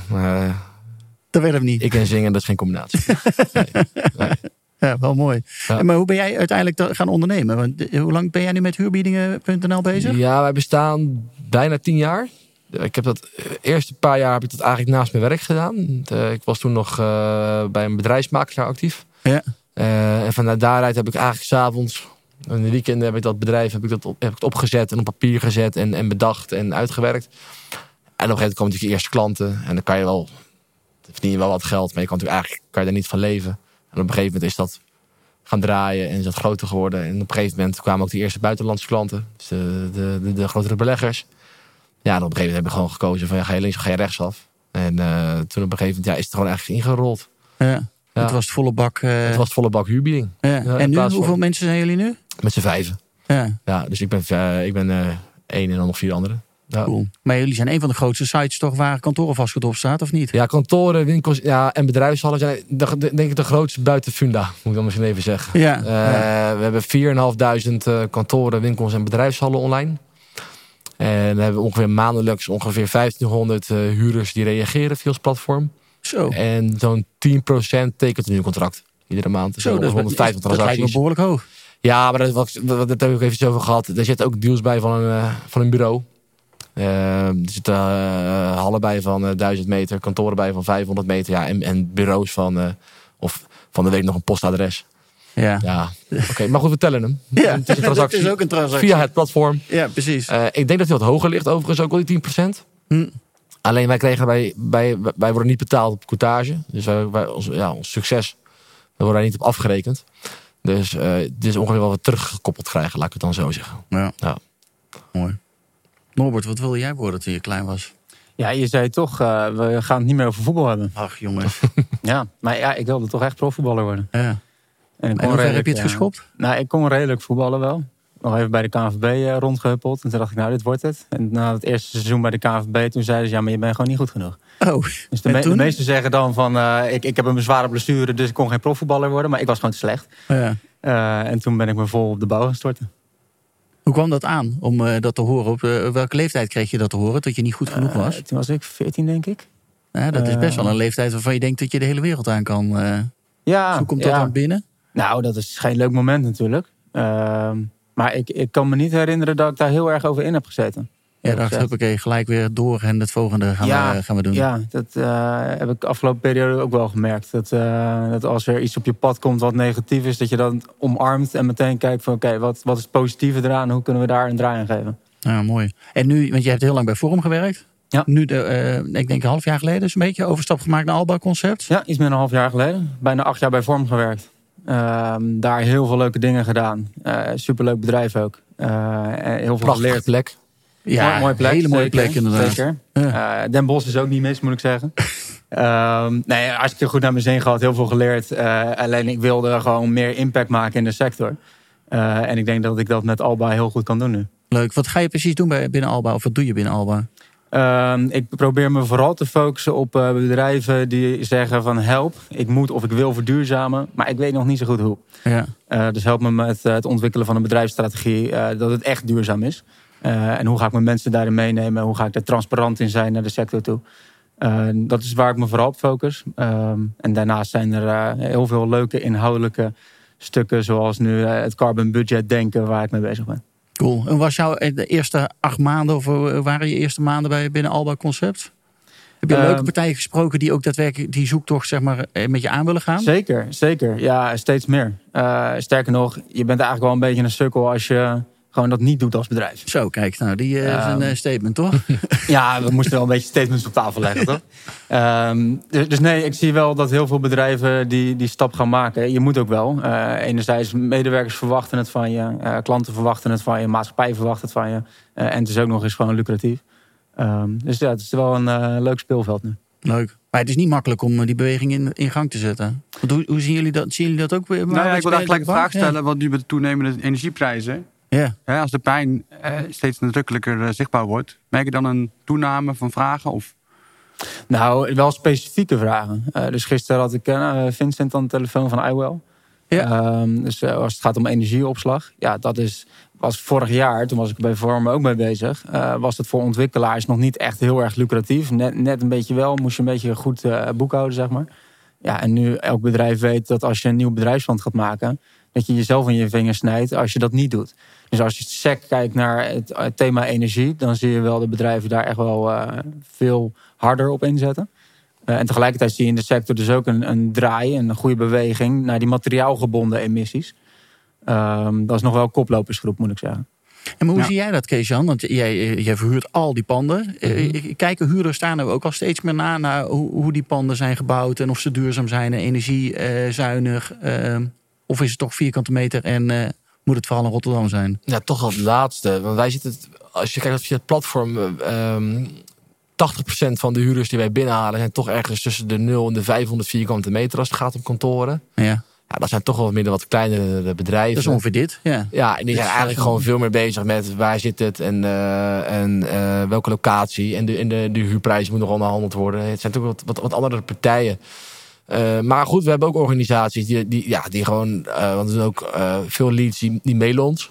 maar eh, Dat werd hem niet. ik en zingen, dat is geen combinatie. Ja, wel mooi. Ja. Maar hoe ben jij uiteindelijk te- gaan ondernemen? Want hoe lang ben jij nu met huurbiedingen.nl bezig? Ja, wij bestaan bijna tien jaar. Ik heb dat eerste paar jaar heb ik dat eigenlijk naast mijn werk gedaan. Ik was toen nog bij een bedrijfsmakelaar actief. Ja. Eh, en vanuit daaruit heb ik eigenlijk s'avonds, in de weekenden heb ik dat bedrijf heb ik dat op, heb ik het opgezet en op papier gezet en, en bedacht en uitgewerkt. En op een gegeven moment komen natuurlijk eerste klanten en dan kan je wel, verdien je wel wat geld, maar je kan natuurlijk eigenlijk kan je daar niet van leven. En op een gegeven moment is dat gaan draaien en is dat groter geworden. En op een gegeven moment kwamen ook de eerste buitenlandse klanten, dus de, de, de, de grotere beleggers. Ja, en op een gegeven moment heb ik gewoon gekozen van ja, ga je links of ga je rechtsaf. En eh, toen op een gegeven moment ja, is het gewoon eigenlijk ingerold. Ja. Ja. Het was het volle bak. eh, Het was volle bak huurbieding. ja. en nu, van- hoeveel mensen zijn jullie nu? Met z'n vijven. Ja, Ja, dus ik ben, eh, ik ben eh, één en dan nog vier anderen. Cool. Maar jullie zijn een van de grootste sites toch waar kantoren vastgoed op staat, of niet? Ja, kantoren, winkels ja, en bedrijfshallen zijn de, de- denk ik de grootste buiten Funda, moet ik dan misschien even zeggen. Ja. We hebben 4.500 eh kantoren, winkels en bedrijfshallen online. En we hebben ongeveer maandelijks ongeveer 1500 eh, huurders die reageren via ons platform. Zo. En zo'n 10% tekent een contract iedere maand. Dus Zo, dat, is- 150 dat lijkt me transacties. behoorlijk hoog. Ja, maar dat, wat, dat heb ik ook even over gehad. Er zitten ook deals bij van een, eh, van een bureau. Eh, er zitten eh, hallen bij van eh, 1000 meter, kantoren bij van 500 meter. Ja, en, en bureaus van, eh, of van de week nog een postadres. Ja. Ja, oké. maar goed, we tellen hem. Ja, Het is een transactie het is ook een transactie. via het platform. Ja, precies. Eh, ik denk dat hij wat hoger ligt, overigens ook wel die 10%. Hm. Alleen wij kregen bij, bij, wij worden niet betaald op coutage. Dus wij, wij, ons, ja, ons succes, we worden daar niet op afgerekend. Dus eh dit is ongeveer wat teruggekoppeld krijgen, laat ik het dan zo zeggen. Ja. Ja. Mooi. Norbert, wat wilde jij worden toen je klein was? Ja, je zei toch, eh, we gaan het niet meer over voetbal hebben. Ach, jongens. Ja, maar ja, ik wilde toch echt profvoetballer worden. ja. En, ik En hoe ver heb je het eh, geschopt? Nou, ik kon redelijk voetballen wel. Nog even bij de KNVB eh, rondgehuppeld. En toen dacht ik, nou, dit wordt het. En na het eerste seizoen bij de KNVB, toen zeiden ze, ja, maar je bent gewoon niet goed genoeg. Oh, Dus de, me- toen? de meesten zeggen dan van, eh, ik, ik heb een zware blessure, dus ik kon geen profvoetballer worden. Maar ik was gewoon te slecht. ja. Eh, en toen ben ik me vol op de bouw gaan storten. Hoe kwam dat aan om dat te horen? Op welke leeftijd kreeg je dat te horen? Dat je niet goed genoeg was? Toen was ik 14, denk ik. Ja, dat is best wel een leeftijd waarvan je denkt dat je de hele wereld aan kan. Ja, Hoe komt dat ja. dan binnen? Nou, dat is geen leuk moment natuurlijk. Ehm, maar ik, ik kan me niet herinneren dat ik daar heel erg over in heb gezeten. Ja, dacht huppakee, gelijk weer door en het volgende gaan, Ja, we, gaan we doen. Ja, dat eh, heb ik de afgelopen periode ook wel gemerkt. Dat, eh, dat als er iets op je pad komt wat negatief is, dat je dan omarmt en meteen kijkt van oké, wat, wat is het positieve eraan? Hoe kunnen we daar een draai aan geven? Ja, mooi. En nu, want je hebt heel lang bij Forum gewerkt. Ja. Nu, de, eh, ik denk een half jaar geleden, is een beetje overstap gemaakt naar Alba Concept. Ja, iets meer dan een half jaar geleden. Bijna acht jaar bij Vorm gewerkt. Ehm, daar heel veel leuke dingen gedaan. Eh, superleuk bedrijf ook. Eh, en heel veel Prachtige geleerd. plek. Ja, Mooi- mooie plek. hele mooie zeker, plek inderdaad. Zeker. Ja. Eh, Den Bosch is ook niet mis, moet ik zeggen. Ehm nee, hartstikke goed naar mijn zin gehad. Heel veel geleerd. Eh, alleen ik wilde gewoon meer impact maken in de sector. Eh, en ik denk dat ik dat met Alba heel goed kan doen nu. Leuk. Wat ga je precies doen bij, binnen Alba? Of wat doe je binnen Alba? Ehm, ik probeer me vooral te focussen op eh, bedrijven die zeggen van help, ik moet of ik wil verduurzamen, maar ik weet nog niet zo goed hoe. Ja. Eh, dus help me met eh, het ontwikkelen van een bedrijfsstrategie dat het echt duurzaam is. En hoe ga ik mijn mensen daarin meenemen? Hoe ga ik er transparant in zijn naar de sector toe? Dat is waar ik me vooral op focus. Ehm, en daarnaast zijn er heel veel leuke inhoudelijke stukken, zoals nu het carbon budget denken, waar ik mee bezig ben. Cool. En was jouw eh, de eerste acht maanden, of eh, waren je eerste maanden bij, binnen Alba Concept? Heb je Ehm, leuke partijen gesproken die ook daadwerkelijk die zoektocht zeg maar, eh, met je aan willen gaan? Zeker, zeker. Ja, steeds meer. Sterker nog, je bent eigenlijk wel een beetje een sukkel als je gewoon dat niet doet als bedrijf. Zo, kijk, nou, die eh, is Ehm. een eh, statement, toch? Ja, we moesten wel een beetje statements op tafel leggen, toch? Ehm, dus, dus nee, ik zie wel dat heel veel bedrijven die, die stap gaan maken. Je moet ook wel. Eh, enerzijds, medewerkers verwachten het van je. eh, klanten verwachten het van je. Maatschappij verwacht het van je. Eh, en het is ook nog eens gewoon lucratief. Ehm, dus ja, het is wel een eh, leuk speelveld nu. Leuk. Maar het is niet makkelijk om die beweging in, in gang te zetten. Want hoe, hoe zien jullie dat? Zien jullie dat ook? weer? Nou ja, ik wil daar gelijk een vraag Ja. stellen. Want nu met de toenemende energieprijzen. Ja. Als de pijn eh, steeds nadrukkelijker eh, zichtbaar wordt. Merk je dan een toename van vragen? Of Nou, wel specifieke vragen. Eh, dus gisteren had ik Vincent aan de telefoon van iWell. Ja. Ehm, dus als het gaat om energieopslag. Ja, dat is, was vorig jaar, toen was ik bij Vormen ook mee bezig. was het voor ontwikkelaars nog niet echt heel erg lucratief. Net, net een beetje wel, moest je een beetje goed boekhouden, zeg maar. Ja, en nu elk bedrijf weet dat als je een nieuw bedrijfsplan gaat maken... dat je jezelf in je vingers snijdt als je dat niet doet. Dus als je sec kijkt naar het eh, thema energie... dan zie je wel de bedrijven daar echt wel eh, veel harder op inzetten. Eh, en tegelijkertijd zie je in de sector dus ook een, een draai, een goede beweging naar die materiaalgebonden emissies. Ehm, dat is nog wel een koplopersgroep, moet ik zeggen. En maar hoe Ja. zie jij dat, Kees-Jan? Want jij, jij verhuurt al die panden. Mhm. Kijken huurders daar nou ook al steeds meer na... naar hoe, hoe die panden zijn gebouwd... en of ze duurzaam zijn en energiezuinig? ehm, of is het toch vierkante meter en moet het vooral in Rotterdam zijn? Ja, toch wel het laatste. Want wij zitten, als je kijkt via het platform, eh, ehm 80% van de huurders die wij binnenhalen zijn toch ergens tussen de 0 en de 500 vierkante meter als het gaat om kantoren. Ja. Ja, dat zijn toch wel de wat kleinere bedrijven. Dat is ongeveer dit. Ja. Ja, en die zijn eigenlijk gewoon veel meer bezig met waar zit het en, eh, en eh, welke locatie. En de, en de, de huurprijs moet nog onderhandeld worden. Het zijn toch wat, wat, wat andere partijen. Eh, maar goed, we hebben ook organisaties die, die, ja, die gewoon, eh, want er zijn ook eh, veel leads die, die mailen ons.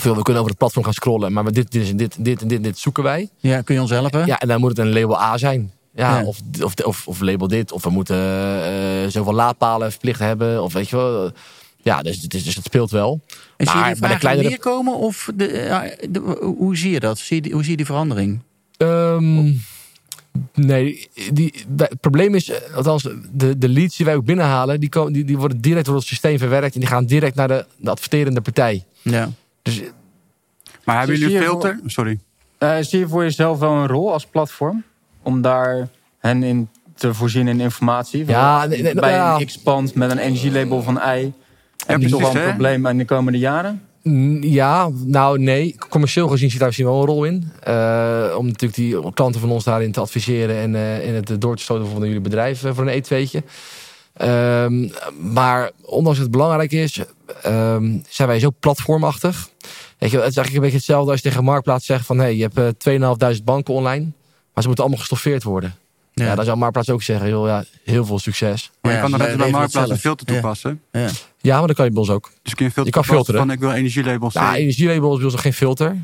Veel, we kunnen over het platform gaan scrollen, maar dit, dit, dit, dit en dit, dit zoeken wij. ja, kun je ons helpen? Ja, en dan moet het een label A zijn. Ja, Ja. Of, of, of, of label dit. Of we moeten zoveel laadpalen verplicht hebben. Of weet je wel. Ja, dus, dus het speelt wel. En zie je Maar die bij de vragen kleinere- meer komen? Of de, ja, de- hoe zie je dat? Zie je, die- hoe zie je die verandering? Ehm, nee, die, het probleem is, eh, althans, de, de leads die wij ook binnenhalen, die, komen, die, die worden direct door het systeem verwerkt en die gaan direct naar de, de adverterende partij. Ja. Dus Maar hebben jullie een je filter? Sorry. Eh, zie je voor jezelf wel een rol als platform? Om daar hen in te voorzien in informatie? Ja, nee, nee, Bij ja. een X-pand met een energielabel van ei. Heb je toch wel een probleem in de komende jaren? Ja, nou nee, commercieel gezien zit daar misschien wel een rol in. Eh, om natuurlijk die klanten van ons daarin te adviseren en, eh, en het door te stoten van jullie bedrijf eh, voor een E2'tje. Ehm, maar ondanks dat het belangrijk is, ehm, zijn wij zo platformachtig. Weet je, wel, het is eigenlijk een beetje hetzelfde als je tegen Marktplaats zegt van... hé, hey, je hebt eh, 2500 banken online, maar ze moeten allemaal gestoffeerd worden. Ja, dan zou Marktplaats ook zeggen, joh, ja, heel veel succes. Maar je Ja, kan dan net bij Marktplaats een filter Ja. toepassen. Ja. Ja, maar dan kan je bij ons ook. Dus kun je Je kan filteren. van ik wil energielabel C. Ja, energielabel is bij ons geen filter.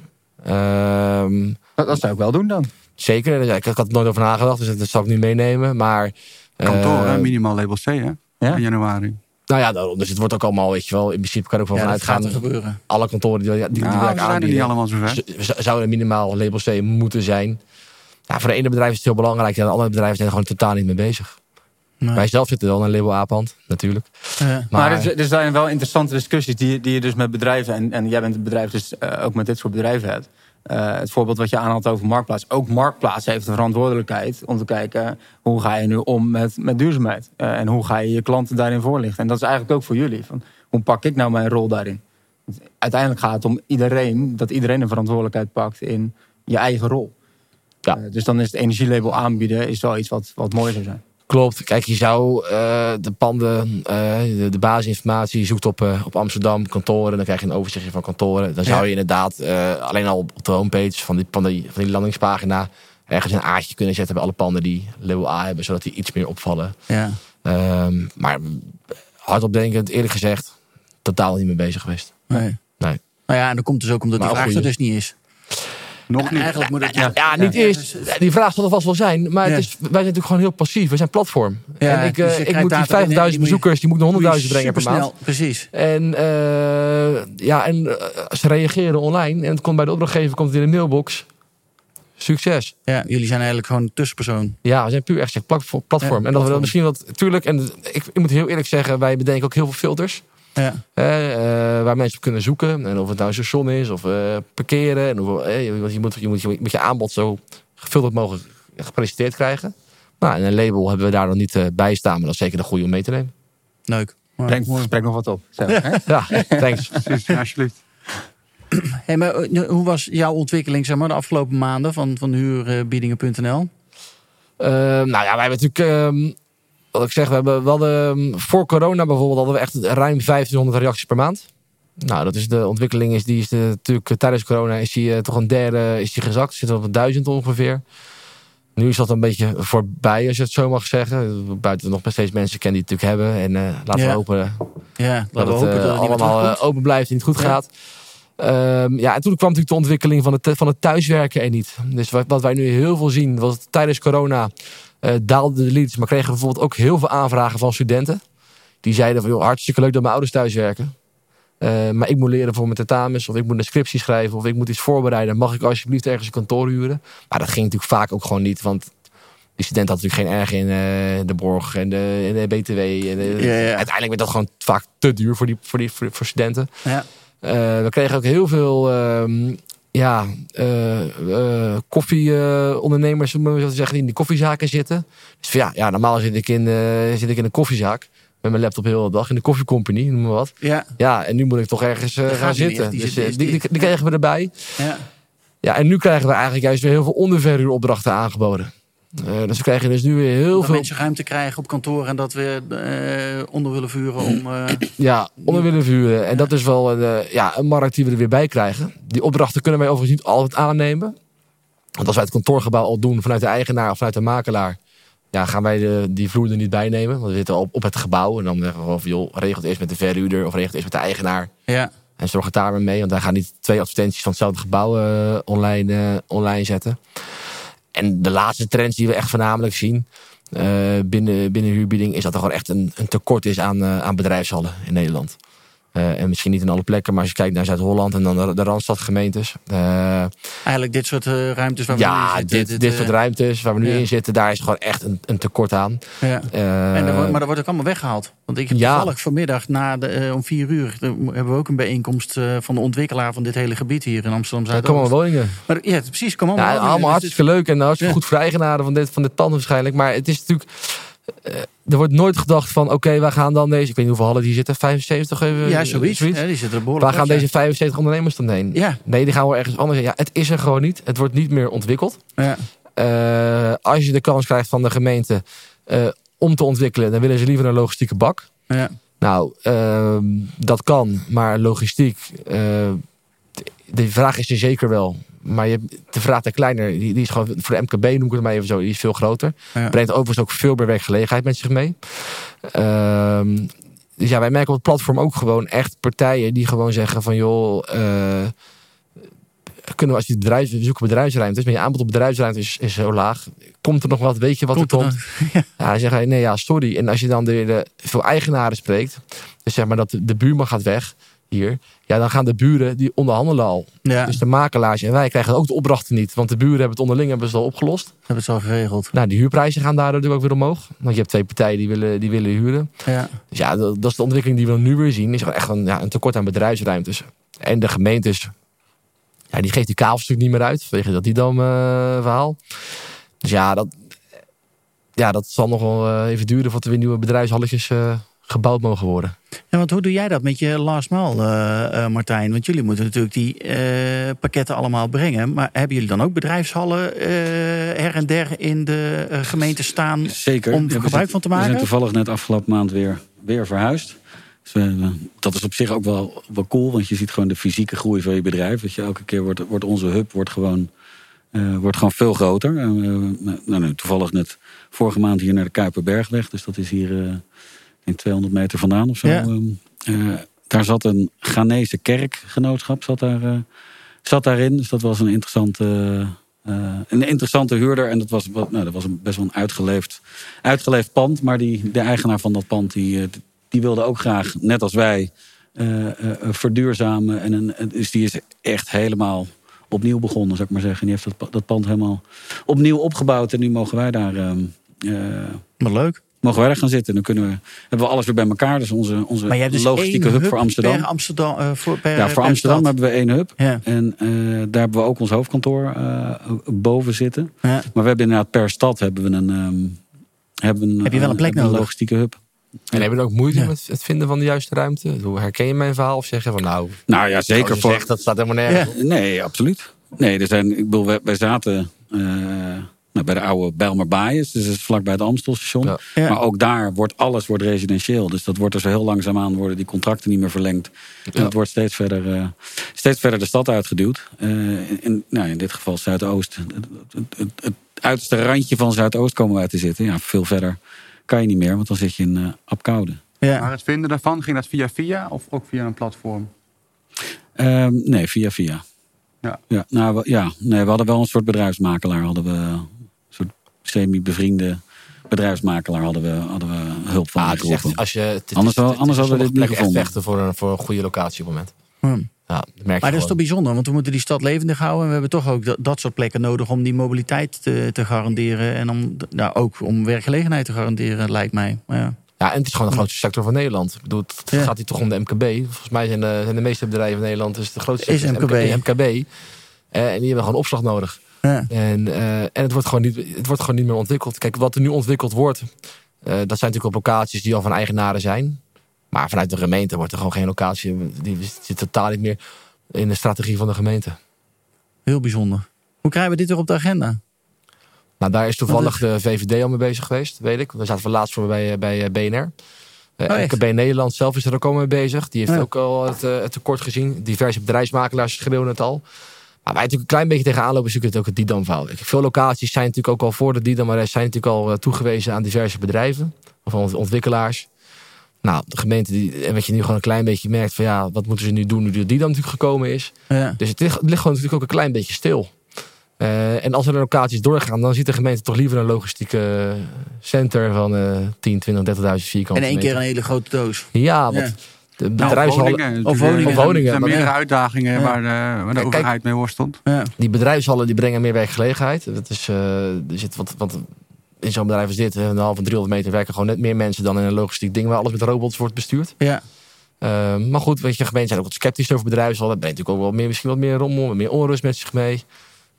Ehm, Dat, dat zou ik wel doen dan. zeker, Ja, ik, ik had er nooit over nagedacht, dus dat zal ik niet meenemen. Maar, Kantoor, hè? eh, minimaal label C, hè? Ja? In januari. nou ja, daarom. dus het wordt ook allemaal, weet je wel, in principe kan ik ook wel Ja, vanuit gaat gaan. er gebeuren. Alle kantoren die, die, die Ja, werk we zijn er niet allemaal zouden minimaal label C moeten zijn. Ja, voor de ene bedrijf is het heel belangrijk, en de andere bedrijven zijn er gewoon totaal niet mee bezig. Nee. Wij zelf zitten wel in een label A-pand, natuurlijk. Ja. Maar, Maar, er, er zijn wel interessante discussies die, die je dus met bedrijven... en, en jij bent het bedrijf dus eh, ook met dit soort bedrijven hebt. Eh, het voorbeeld wat je aanhaalt over Marktplaats. Ook Marktplaats heeft een verantwoordelijkheid om te kijken... hoe ga je nu om met, met duurzaamheid? Eh, en hoe ga je je klanten daarin voorlichten? En dat is eigenlijk ook voor jullie. Van, hoe pak ik nou mijn rol daarin? Uiteindelijk gaat het om iedereen... dat iedereen een verantwoordelijkheid pakt in je eigen rol. Ja. Dus dan is het energielabel aanbieden is wel iets wat, wat mooi zou zijn. Klopt. Kijk, je zou eh, de panden, eh, de, de basisinformatie, je zoekt op, eh, op Amsterdam kantoren, dan krijg je een overzichtje van kantoren. Dan zou Ja. je inderdaad alleen al op de homepage van die, van, die, van die landingspagina ergens een aardje kunnen zetten bij alle panden die label A hebben, zodat die iets meer opvallen. Ja. Ehm, maar hardop denkend, eerlijk gezegd, totaal niet mee bezig geweest. Nee. Nee. Nou ja, en dat komt dus ook omdat die Maar vraag ook er dus niet is. Nog niet. Eigenlijk moet het... Ja, ja, niet eerst. Die vraag zal er vast wel zijn. Maar Ja. het is, wij zijn natuurlijk gewoon heel passief. We zijn platform. Ja, en ik, dus eh, ik moet die data binnen en die 5000 moet je- bezoekers, die moeten Moet je 100.000 brengen per maand. Precies. En, eh, ja, en eh, ze reageren online en het komt bij de opdrachtgever komt het in de mailbox. Succes. Ja, jullie zijn eigenlijk gewoon een tussenpersoon. Ja, we zijn puur echt een platform. en dat we misschien wat, tuurlijk, en ik, ik moet heel eerlijk zeggen, wij bedenken ook heel veel filters. Ja. eh, eh, waar mensen op kunnen zoeken. En of het nou een station is of eh, parkeren. En hoeveel, eh, je, moet, je, moet, je, moet, je moet je aanbod zo gefilterd mogelijk gepresenteerd krijgen. Nou, en een label hebben we daar nog niet bij staan, maar dat is zeker de goede om mee te nemen. Leuk. Gesprek nog wat op. Zo, hè? Ja, thanks. Precies, alsjeblieft. Hey, maar hoe was jouw ontwikkeling zeg maar, de afgelopen maanden van, van huurbiedingen.nl? Eh, nou ja, wij hebben natuurlijk, ehm, wat ik zeg, we hebben wel de, ehm, voor corona bijvoorbeeld hadden we echt ruim 1500 reacties per maand. Nou, dat is de ontwikkeling is die is de, natuurlijk eh, tijdens corona is die eh, toch een derde is die gezakt, zit op duizend ongeveer. Nu is dat een beetje voorbij, als je het zo mag zeggen. Buiten nog steeds mensen kennen die het natuurlijk hebben. En eh, laten Ja. we hopen Ja, dat laten we het hopen dat het allemaal open blijft en niet goed Ja. gaat. Ehm, ja, en toen kwam natuurlijk de ontwikkeling van het, van het thuiswerken er niet. Dus wat, wat wij nu heel veel zien, was tijdens corona daalden de leads. Maar kregen bijvoorbeeld ook heel veel aanvragen van studenten. Die zeiden van, joh, hartstikke leuk dat mijn ouders thuiswerken. Eh, maar ik moet leren voor mijn tentamens, of ik moet een scriptie schrijven, of ik moet iets voorbereiden. Mag ik alsjeblieft ergens een kantoor huren? Maar dat ging natuurlijk vaak ook gewoon niet, want die student had natuurlijk geen erg in eh, de borg en de, en de BTW. En de- Ja, ja. Uiteindelijk werd dat gewoon vaak te duur voor, die, voor, die, voor, voor studenten. Ja. Eh, we kregen ook heel veel ehm, ja, eh, eh, koffieondernemers, om zo te zeggen, die in die koffiezaken zitten. Dus van, ja, ja, normaal zit ik, in, eh, zit ik in een koffiezaak met mijn laptop heel de dag in de koffiecompany, noem maar wat. Ja, Ja, en nu moet ik toch ergens gaan zitten. Die dus die- die, die kregen we erbij. ja. Ja, en nu krijgen we eigenlijk juist weer heel veel onderverhuuropdrachten aangeboden. Uh, dus we krijgen dus nu weer heel dat veel... mensen ruimte krijgen op kantoor en dat we uh, onder willen vuren om... Uh, ja, onder willen vuren. En ja. dat is wel een, ja, een markt die we er weer bij krijgen. Die opdrachten kunnen wij overigens niet altijd aannemen. Want als wij het kantoorgebouw al doen vanuit de eigenaar of vanuit de makelaar... Ja, gaan wij de, die vloer er niet bij nemen. Want we zitten op, op het gebouw. En dan zeggen we gewoon van, joh, regel het eerst met de verhuurder of regel het eerst met de eigenaar. Ja. En zorg het daar mee. Want wij gaan niet twee advertenties van hetzelfde gebouw online, online zetten. En de laatste trends die we echt voornamelijk zien uh, binnen, binnen huurbieding... is dat er gewoon echt een, een tekort is aan, uh, aan bedrijfshallen in Nederland. Uh, en misschien niet in alle plekken, maar als je kijkt naar Zuid-Holland en dan de, de Randstadgemeentes. Eigenlijk dit soort ruimtes waar we ja, nu in zitten. Dit, dit, dit soort ruimtes waar we nu ja. in zitten, daar is gewoon echt een, een tekort aan. Ja. en er wordt, maar dat wordt ook allemaal weggehaald. Want ik heb ja. toevallig vanmiddag na de, om vier uur hebben we ook een bijeenkomst van de ontwikkelaar van dit hele gebied hier in Amsterdam Zuid. Komen woningen. Maar, ja, precies, komen allemaal ja, woningen. Allemaal hartstikke leuk en hartstikke goed voor eigenaren van dit, van dit pand waarschijnlijk. Maar het is natuurlijk. Uh, er wordt nooit gedacht van, oké, okay, wij gaan dan deze... Ik weet niet hoeveel hallen die zitten, 75? Even, ja, zoiets. zoiets. Ja, die zitten er Waar gaan deze 75 ondernemers dan heen? Ja. Nee, die gaan wel ergens anders heen. Ja, het is er gewoon niet. Het wordt niet meer ontwikkeld. Ja. Uh, als je de kans krijgt van de gemeente uh, om te ontwikkelen... dan willen ze liever een logistieke bak. Ja. Nou, uh, dat kan, maar logistiek... de vraag is er zeker wel. Maar je, de vraag te kleiner, die, die is gewoon voor de MKB, noem ik het maar even zo, die is veel groter. Ja. Brengt overigens ook veel meer werkgelegenheid met zich mee. Um, dus ja, wij merken op het platform ook gewoon echt partijen die gewoon zeggen van joh, uh, kunnen we als je bedrijf, we zoeken bedrijfsruimtes, maar je aanbod op bedrijfsruimte is, is zo laag. Komt er nog wat, weet je wat Komt er er komt? Ja. ja, dan zeggen wij nee ja, sorry. En als je dan de, de veel eigenaren spreekt, dus zeg maar dat de, de buurman gaat weg hier, ja, dan gaan de buren die onderhandelen al. Ja. Dus de makelaars en wij krijgen ook de opdrachten niet. Want de buren hebben het onderling hebben ze al opgelost. Hebben het al geregeld. Nou, die huurprijzen gaan daardoor natuurlijk ook weer omhoog. Want je hebt twee partijen die willen, die willen huren. Ja. Dus ja, dat, dat is de ontwikkeling die we nu weer zien. Is echt een, ja, een tekort aan bedrijfsruimtes. En de gemeentes, ja, die geeft die kavels natuurlijk niet meer uit. Vanwege dat die dan uh, verhaal. Dus ja, dat, ja, dat zal nog wel uh, even duren voordat er weer nieuwe bedrijfshalletjes uh, gebouwd mogen worden. Ja, want hoe doe jij dat met je last mile, uh, uh, Martijn? Want jullie moeten natuurlijk die uh, pakketten allemaal brengen. Maar hebben jullie dan ook bedrijfshallen her en der in de gemeente staan Zeker. om er gebruik zijn, van te maken? We zijn toevallig net afgelopen maand weer, weer verhuisd. Dus dat is op zich ook wel, wel cool, want je ziet gewoon de fysieke groei van je bedrijf. Dat je elke keer wordt, wordt onze hub wordt gewoon, wordt gewoon veel groter. nou, toevallig net vorige maand hier naar de Kuiperbergweg. Dus dat is hier in 200 meter vandaan of zo. Ja. Uh, daar zat een Ghanese kerkgenootschap zat daar, uh, zat daarin. Dus dat was een interessante, uh, een interessante huurder. En dat was, nou, dat was een, best wel een uitgeleefd, uitgeleefd pand. Maar die, de eigenaar van dat pand die, die wilde ook graag, net als wij, verduurzamen. En een, dus die is echt helemaal opnieuw begonnen, zou ik maar zeggen. En die heeft dat, dat pand helemaal opnieuw opgebouwd. En nu mogen wij daar... maar leuk mogen wij daar gaan zitten. Dan kunnen we, hebben we alles weer bij elkaar. Dus onze, onze maar je hebt dus logistieke hub, hub voor Amsterdam. Per Amsterdam uh, voor, per, ja, voor per Amsterdam stad. hebben we één hub. Ja. En uh, daar hebben we ook ons hoofdkantoor uh, boven zitten. Ja. Maar we hebben inderdaad per stad hebben we een, um, hebben een, Heb je wel een plek een nodig? logistieke hub. En hebben we ook moeite Ja. met het vinden van de juiste ruimte? Hoe herken je mijn verhaal of zeggen van nou, Nou ja, zeker voor. zegt, dat staat helemaal nergens. Ja. Nee, absoluut. Nee, er zijn, ik bedoel, wij, wij zaten uh, nou, bij de oude Bijlmer Baaiers, dus dat is vlakbij het Amstelstation. Ja. Ja. Maar ook daar wordt alles wordt residentieel. Dus dat wordt er zo heel langzaamaan worden die contracten niet meer verlengd. En het wordt steeds verder, uh, steeds verder de stad uitgeduwd. Uh, in, nou, in dit geval Zuidoost. Het, het, het, het uiterste randje van Zuidoost komen wij te zitten. Ja, veel verder kan je niet meer, want dan zit je in uh, Apkoude. Ja. Maar het vinden daarvan, ging dat via via of ook via een platform? Um, nee, via via. Ja. Ja, nou, we, ja, nee, we hadden wel een soort bedrijfsmakelaar. Hadden we semi-bevriende bedrijfsmakelaar hadden we, hadden we hulp van Ah, ingeroepen. echt, als je, het, het Anders het anders hadden we dit niet echt gevonden. vechten voor een, voor een goede locatie op het moment. Ja, dat Maar dat is toch bijzonder, want we moeten die stad levendig houden. En we hebben toch ook dat, dat soort plekken nodig om die mobiliteit te, te garanderen. En om, nou, ook om werkgelegenheid te garanderen, lijkt mij. Maar ja. Ja, en het is gewoon de grootste sector van Nederland. Ik bedoel, het Ja. gaat hier toch om de MKB. Volgens mij zijn de, zijn de meeste bedrijven in Nederland dus de grootste Is sector MKB. MKB. Eh, en die hebben gewoon opslag nodig. Ja. En, eh, en het, wordt gewoon niet, het wordt gewoon niet meer ontwikkeld. Kijk, wat er nu ontwikkeld wordt, eh, dat zijn natuurlijk op locaties die al van eigenaren zijn. Maar vanuit de gemeente wordt er gewoon geen locatie. Die zit totaal niet meer in de strategie van de gemeente. Heel bijzonder. Hoe krijgen we dit weer op de agenda? Nou, daar is toevallig de VVD al mee bezig geweest, weet ik. Daar zaten we laatst voor bij, bij eh, BNR. Uh, Oh? LKB Nederland zelf is er ook al mee bezig. Die heeft Ja. ook al het, het tekort gezien. Diverse bedrijfsmakelaars schreeuwen het al. Maar wij natuurlijk een klein beetje tegenaan lopen, is natuurlijk ook het Didam-verhaal. Veel locaties zijn natuurlijk ook al voor de Didam, maar zijn natuurlijk al eh, toegewezen aan diverse bedrijven of ont- ontwikkelaars. Nou, de gemeente, die, en wat je nu gewoon een klein beetje merkt van ja, wat moeten ze nu doen nu de Didam natuurlijk gekomen is. Ja. Dus het ligt, het ligt gewoon natuurlijk ook een klein beetje stil. Eh, en als er locaties doorgaan, dan ziet de gemeente toch liever een logistieke center van eh 10, 20, 30.000 vierkante In één keer meter. een hele grote doos. Ja, want Ja. De Nou, bedrijfshallen, Woningen, Of. Woningen. Er zijn- Woningen, Er zijn meerdere uitdagingen Ja. waar de, waar de Kijk, overheid mee worstelt. Ja. die bedrijfshallen die brengen meer werkgelegenheid. Dat is, eh, er zit wat, wat in zo'n bedrijf als dit, een half van 300 meter, werken gewoon net meer mensen dan in een logistiek ding waar alles met robots wordt bestuurd. Ja. Eh, maar goed, weet je, gemeenten zijn ook wat sceptisch over bedrijfshallen. Dat brengt natuurlijk ook wel meer, misschien wat meer rommel, meer onrust met zich mee.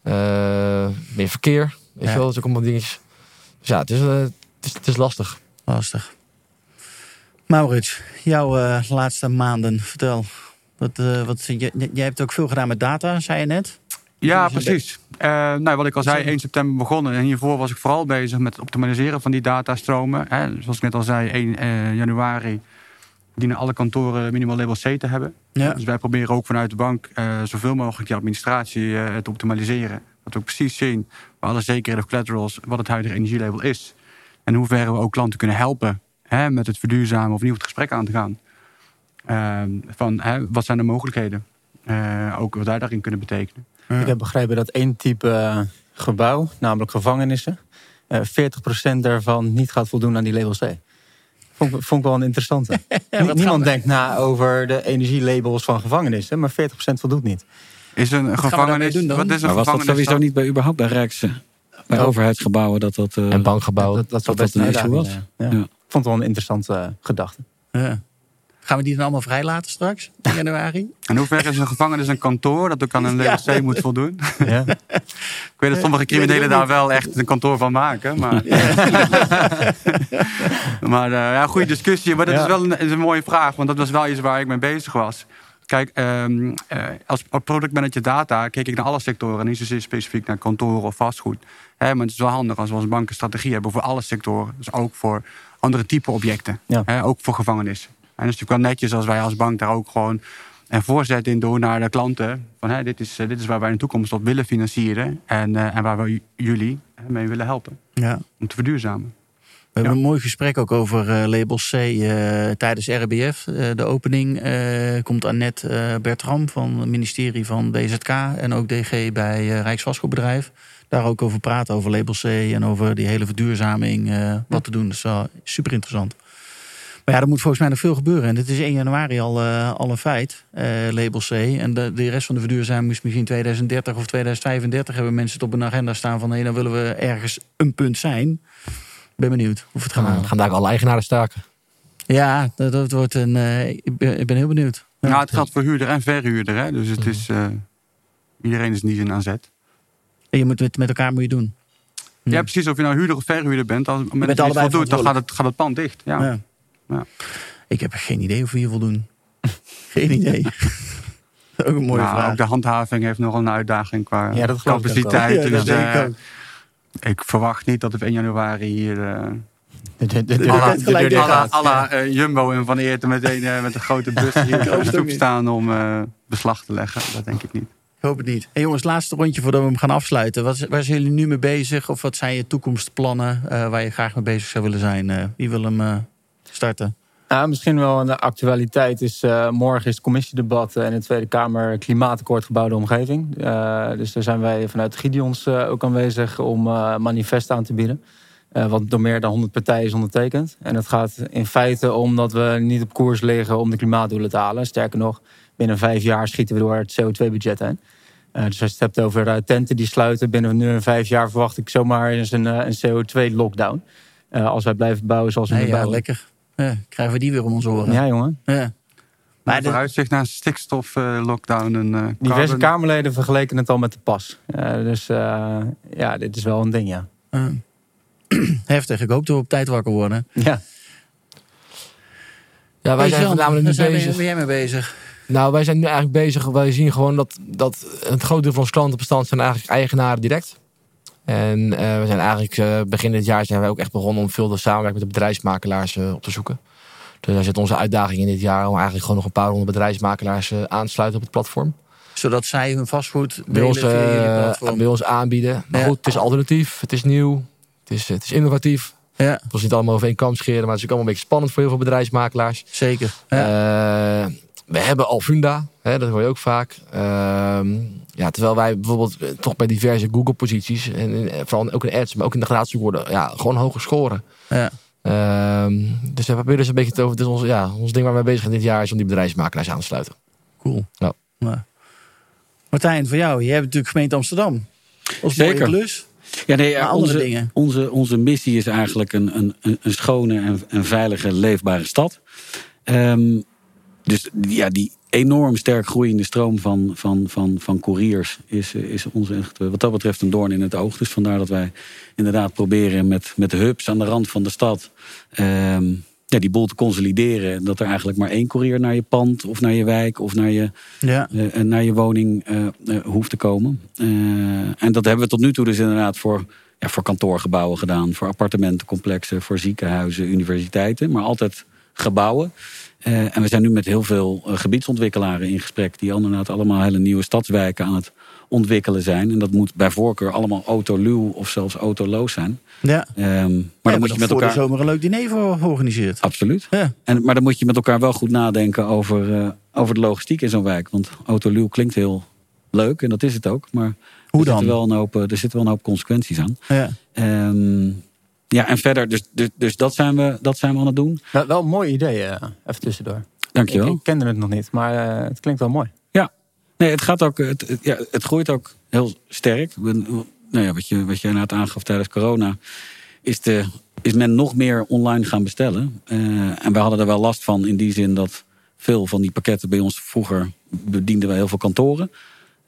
Eh, meer verkeer, weet je wel, dat is ook allemaal dingetjes. Dus ja, het is, eh, het is, het is lastig. Lastig. Maurits, jouw eh, laatste maanden, vertel. Wat, eh, wat, jij hebt ook veel gedaan met data, zei je net. Ja, Dus precies. Eh, nou, wat ik al zei, Zeg. 1 september begonnen. En hiervoor was ik vooral bezig met het optimaliseren van die datastromen. Hè. Zoals ik net al zei, 1 eh, januari dienen alle kantoren minimaal label C te hebben. Ja. Dus wij proberen ook vanuit de bank zoveel mogelijk die administratie te optimaliseren. Dat we ook precies zien, bij alle zekerheden of collaterals, wat het huidige energielabel is. En in hoeverre we ook klanten kunnen helpen hè, met het verduurzamen of nieuw het gesprek aan te gaan. Ehm, van hè, wat zijn de mogelijkheden? Eh, ook wat wij daarin kunnen betekenen. Ik heb begrepen dat één type eh, gebouw, namelijk gevangenissen, eh 40% daarvan niet gaat voldoen aan die label C. Vond, ik- vond ik wel een interessante. Niemand denkt na over de energielabels van gevangenissen, maar 40% voldoet niet. Is een gevangenis. doen dan? Wat is een Maar was dat sowieso dan? niet bij überhaupt bij Rijks, eh, bij Oh. overheidsgebouwen dat dat... eh, en bankgebouwen. dat, dat dat dat een issue uitdaging zijn. Ja. Ja. Ik vond het wel een interessante gedachte. Ja. Gaan we die dan allemaal vrijlaten straks, in januari? En hoever is een gevangenis een kantoor dat ook aan een Ja. label C moet voldoen? Ja. Ik weet dat sommige criminelen daar wel echt een kantoor van maken. Maar, maar eh, ja, goede discussie. Maar dat Ja. is wel een, is een mooie vraag, want dat was wel iets waar ik mee bezig was. Kijk, ehm, eh, als productmanager data keek ik naar alle sectoren, niet zozeer specifiek naar kantoren of vastgoed. Hè, maar het is wel handig als we als bank een strategie hebben voor alle sectoren. Dus ook voor andere type objecten. Ja. Hè, ook voor gevangenissen. En het is natuurlijk wel netjes als wij als bank daar ook gewoon een voorzet in doen naar de klanten. Van hè, dit, is, eh, dit is waar wij in de toekomst op willen financieren. En, eh, en waar we jullie mee willen helpen. Ja. Om te verduurzamen. We hebben een mooi gesprek ook over eh, label C eh, tijdens RBF. Eh, de opening komt Annette Bertram van het ministerie van BZK en ook DG bij Rijksvastgoedbedrijf. Daar ook over praten, over label C en over die hele verduurzaming, wat te doen. Dat is super interessant. Maar ja, er moet volgens mij nog veel gebeuren. En dit is 1 januari al, al een feit, label C. En de, de rest van de verduurzaming is misschien 2030 of 2035 hebben mensen het op een agenda staan van hé, dan willen we ergens een punt zijn. Ben benieuwd of het gaat gaan, halen. gaan daar ook alle eigenaren staken. Ja, dat, dat wordt een. eh, ik, ben, ik ben heel benieuwd. Ja. Nou, het geldt voor huurder en verhuurder. Hè? Dus het is, eh, iedereen is niet in aan zet. En je moet met, met elkaar moet je doen. Ja. Ja, precies. Of je nou huurder of verhuurder bent. Als, het dat je allebei het doet, dan gaat het, gaat het pand dicht. Ja. Ja. Ja. Ik heb geen idee of we hier voldoen. geen idee. ook een mooie Nou, vraag. ook de handhaving heeft nog een uitdaging qua Ja, dat geloof ik ook wel. capaciteit. Ja, dus dat denk ik eh, ook. Ik verwacht niet dat op 1 januari hier... eh De, de, de, de- de- de- de gelijk deur dicht gaat. à la eh, Jumbo en Van Eerten meteen eh, met een grote bus hier op de stoep staan om eh, beslag te leggen. Dat denk ik niet. Ik hoop het niet. Hey jongens, laatste rondje voordat we hem gaan afsluiten. Wat, waar zijn jullie nu mee bezig? Of wat zijn je toekomstplannen eh, waar je graag mee bezig zou willen zijn? Wie wil hem starten? Ja, misschien wel een actualiteit is eh, morgen is het commissiedebat eh, in de Tweede Kamer klimaatakkoord gebouwde omgeving. Eh, dus daar zijn wij vanuit Gideons ook aanwezig om manifest aan te bieden. Wat door meer dan 100 partijen is ondertekend. En het gaat in feite om dat we niet op koers liggen om de klimaatdoelen te halen. Sterker nog, binnen vijf jaar schieten we door het CO2-budget heen. Dus als je het hebt over tenten die sluiten, binnen nu een vijf jaar verwacht ik zomaar eens een, een CO2-lockdown. Eh, als wij blijven bouwen zoals we Nee, nu ja, bouwen. lekker. Ja, krijgen we die weer om ons oren. Ja, jongen. Ja. Maar de- vooruitzicht naar een stikstof-lockdown. en eh, Diverse carbon. Kamerleden vergeleken het al met de pas. Eh, dus eh, ja, dit is wel een ding, ja. eh, heftig. Ik hoop dat we op tijd wakker worden. Ja, Ja, wij Hey, zijn voornamelijk nu bezig. waar ben jij mee bezig? Nou, wij zijn nu eigenlijk bezig. Wij zien gewoon dat, dat het groot deel van ons klantenbestand zijn eigenlijk eigenaren direct. En eh, we zijn eigenlijk eh, begin dit jaar zijn wij ook echt begonnen om veel te samenwerken met de bedrijfsmakelaars eh, op te zoeken. Dus daar zit onze uitdaging in dit jaar om eigenlijk gewoon nog een paar honderd bedrijfsmakelaars aan te sluiten op het platform. Zodat zij hun vastgoed Bij ons, bij ons aanbieden. Maar Ja. goed, het is alternatief, het is nieuw, het is, het is innovatief. Ja, Het was niet allemaal over één kam scheren, maar het is ook allemaal een beetje spannend voor heel veel bedrijfsmakelaars. zeker. Ja. We hebben Alfunda, hè, dat hoor je ook vaak. Ehm, ja, terwijl wij bijvoorbeeld eh, toch bij diverse Google-posities, en vooral ook in ads, maar ook in de gratis worden, ja, gewoon hoger scoren. Ja. Ehm, dus we proberen dus een beetje te over. Dus ons, ja, ons ding waar we mee bezig zijn dit jaar is om die bedrijfsmakelaars aan te sluiten. Cool. Ja. Ja. Martijn, voor jou. Je hebt natuurlijk gemeente Amsterdam. Als Zeker. klus. Ja, nee, Maar andere onze, dingen. Onze, onze missie is eigenlijk een, een, een schone en, en veilige, leefbare stad. Ehm, dus ja, die enorm sterk groeiende stroom van, van, van, van couriers is, is ons echt eh, wat dat betreft een doorn in het oog. Dus vandaar dat wij inderdaad proberen met, met hubs aan de rand van de stad ehm, ja, die boel te consolideren. Dat er eigenlijk maar één courier naar je pand of naar je wijk of naar je, Ja. eh, naar je woning eh, eh, hoeft te komen. Eh, en dat hebben we tot nu toe dus inderdaad voor, ja, voor kantoorgebouwen gedaan, voor appartementencomplexen, voor ziekenhuizen, universiteiten, maar altijd gebouwen. Eh, en we zijn nu met heel veel eh, gebiedsontwikkelaren in gesprek, die inderdaad allemaal hele nieuwe stadswijken aan het ontwikkelen zijn. En dat moet bij voorkeur allemaal autoluw of zelfs autoloos zijn. ja. Ehm, maar Ja, dan moet je met voor elkaar. de zomer een leuk diner voor georganiseerd. Absoluut. Ja. En, maar dan moet je met elkaar wel goed nadenken over, eh, over de logistiek in zo'n wijk. Want autoluw klinkt heel leuk en dat is het ook. Maar Hoe er dan? Zitten wel een hoop, er zitten wel een hoop consequenties aan. Ja. Ehm, ja, en verder, dus, dus, dus dat, zijn we, dat zijn we aan het doen. Wel, wel een mooi idee, eh, even tussendoor. Ik, Dankjewel. ik kende het nog niet, maar eh, het klinkt wel mooi. Nee, het gaat ook, het, het- ja, het groeit ook heel sterk. We- Nou ja, wat, je, wat jij net aangaf tijdens corona, is, de, is men nog meer online gaan bestellen. Eh, en wij hadden er wel last van in die zin dat veel van die pakketten bij ons vroeger bedienden wij heel veel kantoren.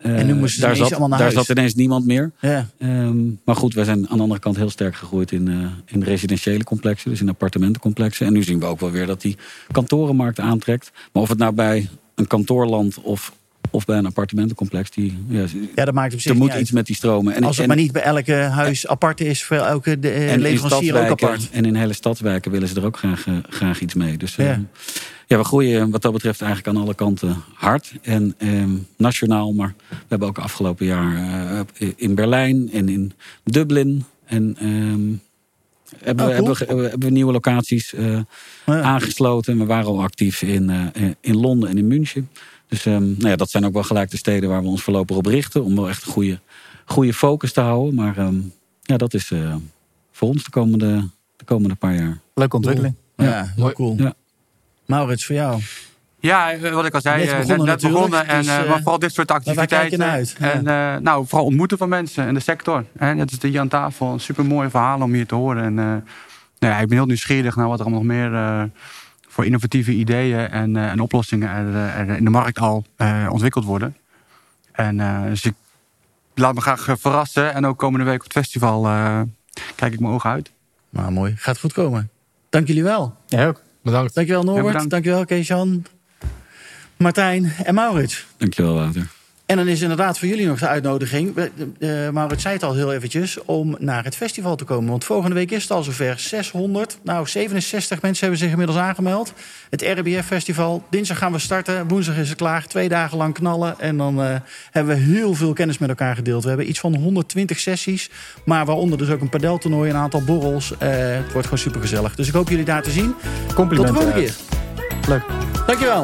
Eh, En nu moesten ze daar zat, allemaal naar daar huis. zat ineens niemand meer. Ja. Ehm, maar goed, wij zijn aan de andere kant heel sterk gegroeid in, eh, in residentiële complexen, dus in appartementencomplexen. En nu zien we ook wel weer dat die kantorenmarkt aantrekt. Maar of het nou bij een kantoorland of, of bij een appartementencomplex, die, ja, ja, dat maakt op zich er moet uit. iets met die stromen. En, Als het en- maar niet bij elke huis apart is, voor elke de, eh, en leverancier ook apart. en in hele stadswijken willen ze er ook graag, eh, graag iets mee. Dus eh. Ja. we groeien wat dat betreft eigenlijk aan alle kanten hard. En ehm, nationaal, maar we hebben ook afgelopen jaar eh, in Berlijn en in Dublin. En ehm, hebben, Oh, we, cool. hebben, we, hebben we nieuwe locaties eh, Ja. aangesloten. We waren al actief in, eh, in Londen en in München. Dus ehm, nou ja, dat zijn ook wel gelijk de steden waar we ons voorlopig op richten. Om wel echt een goede, goede focus te houden. Maar ja, dat is eh, voor ons de komende, de komende paar jaar. Leuke ontwikkeling. Ja, heel cool. Ja. Maurits, voor jou. Ja, wat ik al zei, Net eh, net, begonnen net natuurlijk, begonnen. En, dus, eh, eh, maar vooral dit soort waar kijk je activiteiten. naar uit? Ja. En eh, nou, vooral ontmoeten van mensen in de sector. Hè. Net als hier aan tafel. Een super mooie verhalen om hier te horen. En, eh, nou ja, ik ben heel nieuwsgierig naar wat er allemaal nog meer eh, voor innovatieve ideeën en, eh, en oplossingen er, in de markt al eh, ontwikkeld worden. En eh, dus ik laat me graag verrassen. En ook komende week op het festival eh, kijk ik mijn ogen uit. Nou, mooi. Gaat goed komen. Dank jullie wel. Jij ook. Bedankt. Dankjewel Ja, Norbert. bedankt. Dankjewel Kees-Jan. Martijn en Maurits. Dankjewel, Wouter. En dan is inderdaad voor jullie nog de uitnodiging. We- eh, Maurits zei het al heel eventjes. Om naar het festival te komen. Want volgende week is het al zover. 600, nou 67 mensen hebben zich inmiddels aangemeld. Het RBF Festival. Dinsdag gaan we starten. Woensdag is het klaar. Twee dagen lang knallen. En dan eh, hebben we heel veel kennis met elkaar gedeeld. We hebben iets van 120 sessies. Maar waaronder dus ook een padeltoernooi. Een aantal borrels. Eh, het wordt gewoon super gezellig. Dus ik hoop jullie daar te zien. Tot de Complimenten. volgende keer. Leuk. Dankjewel.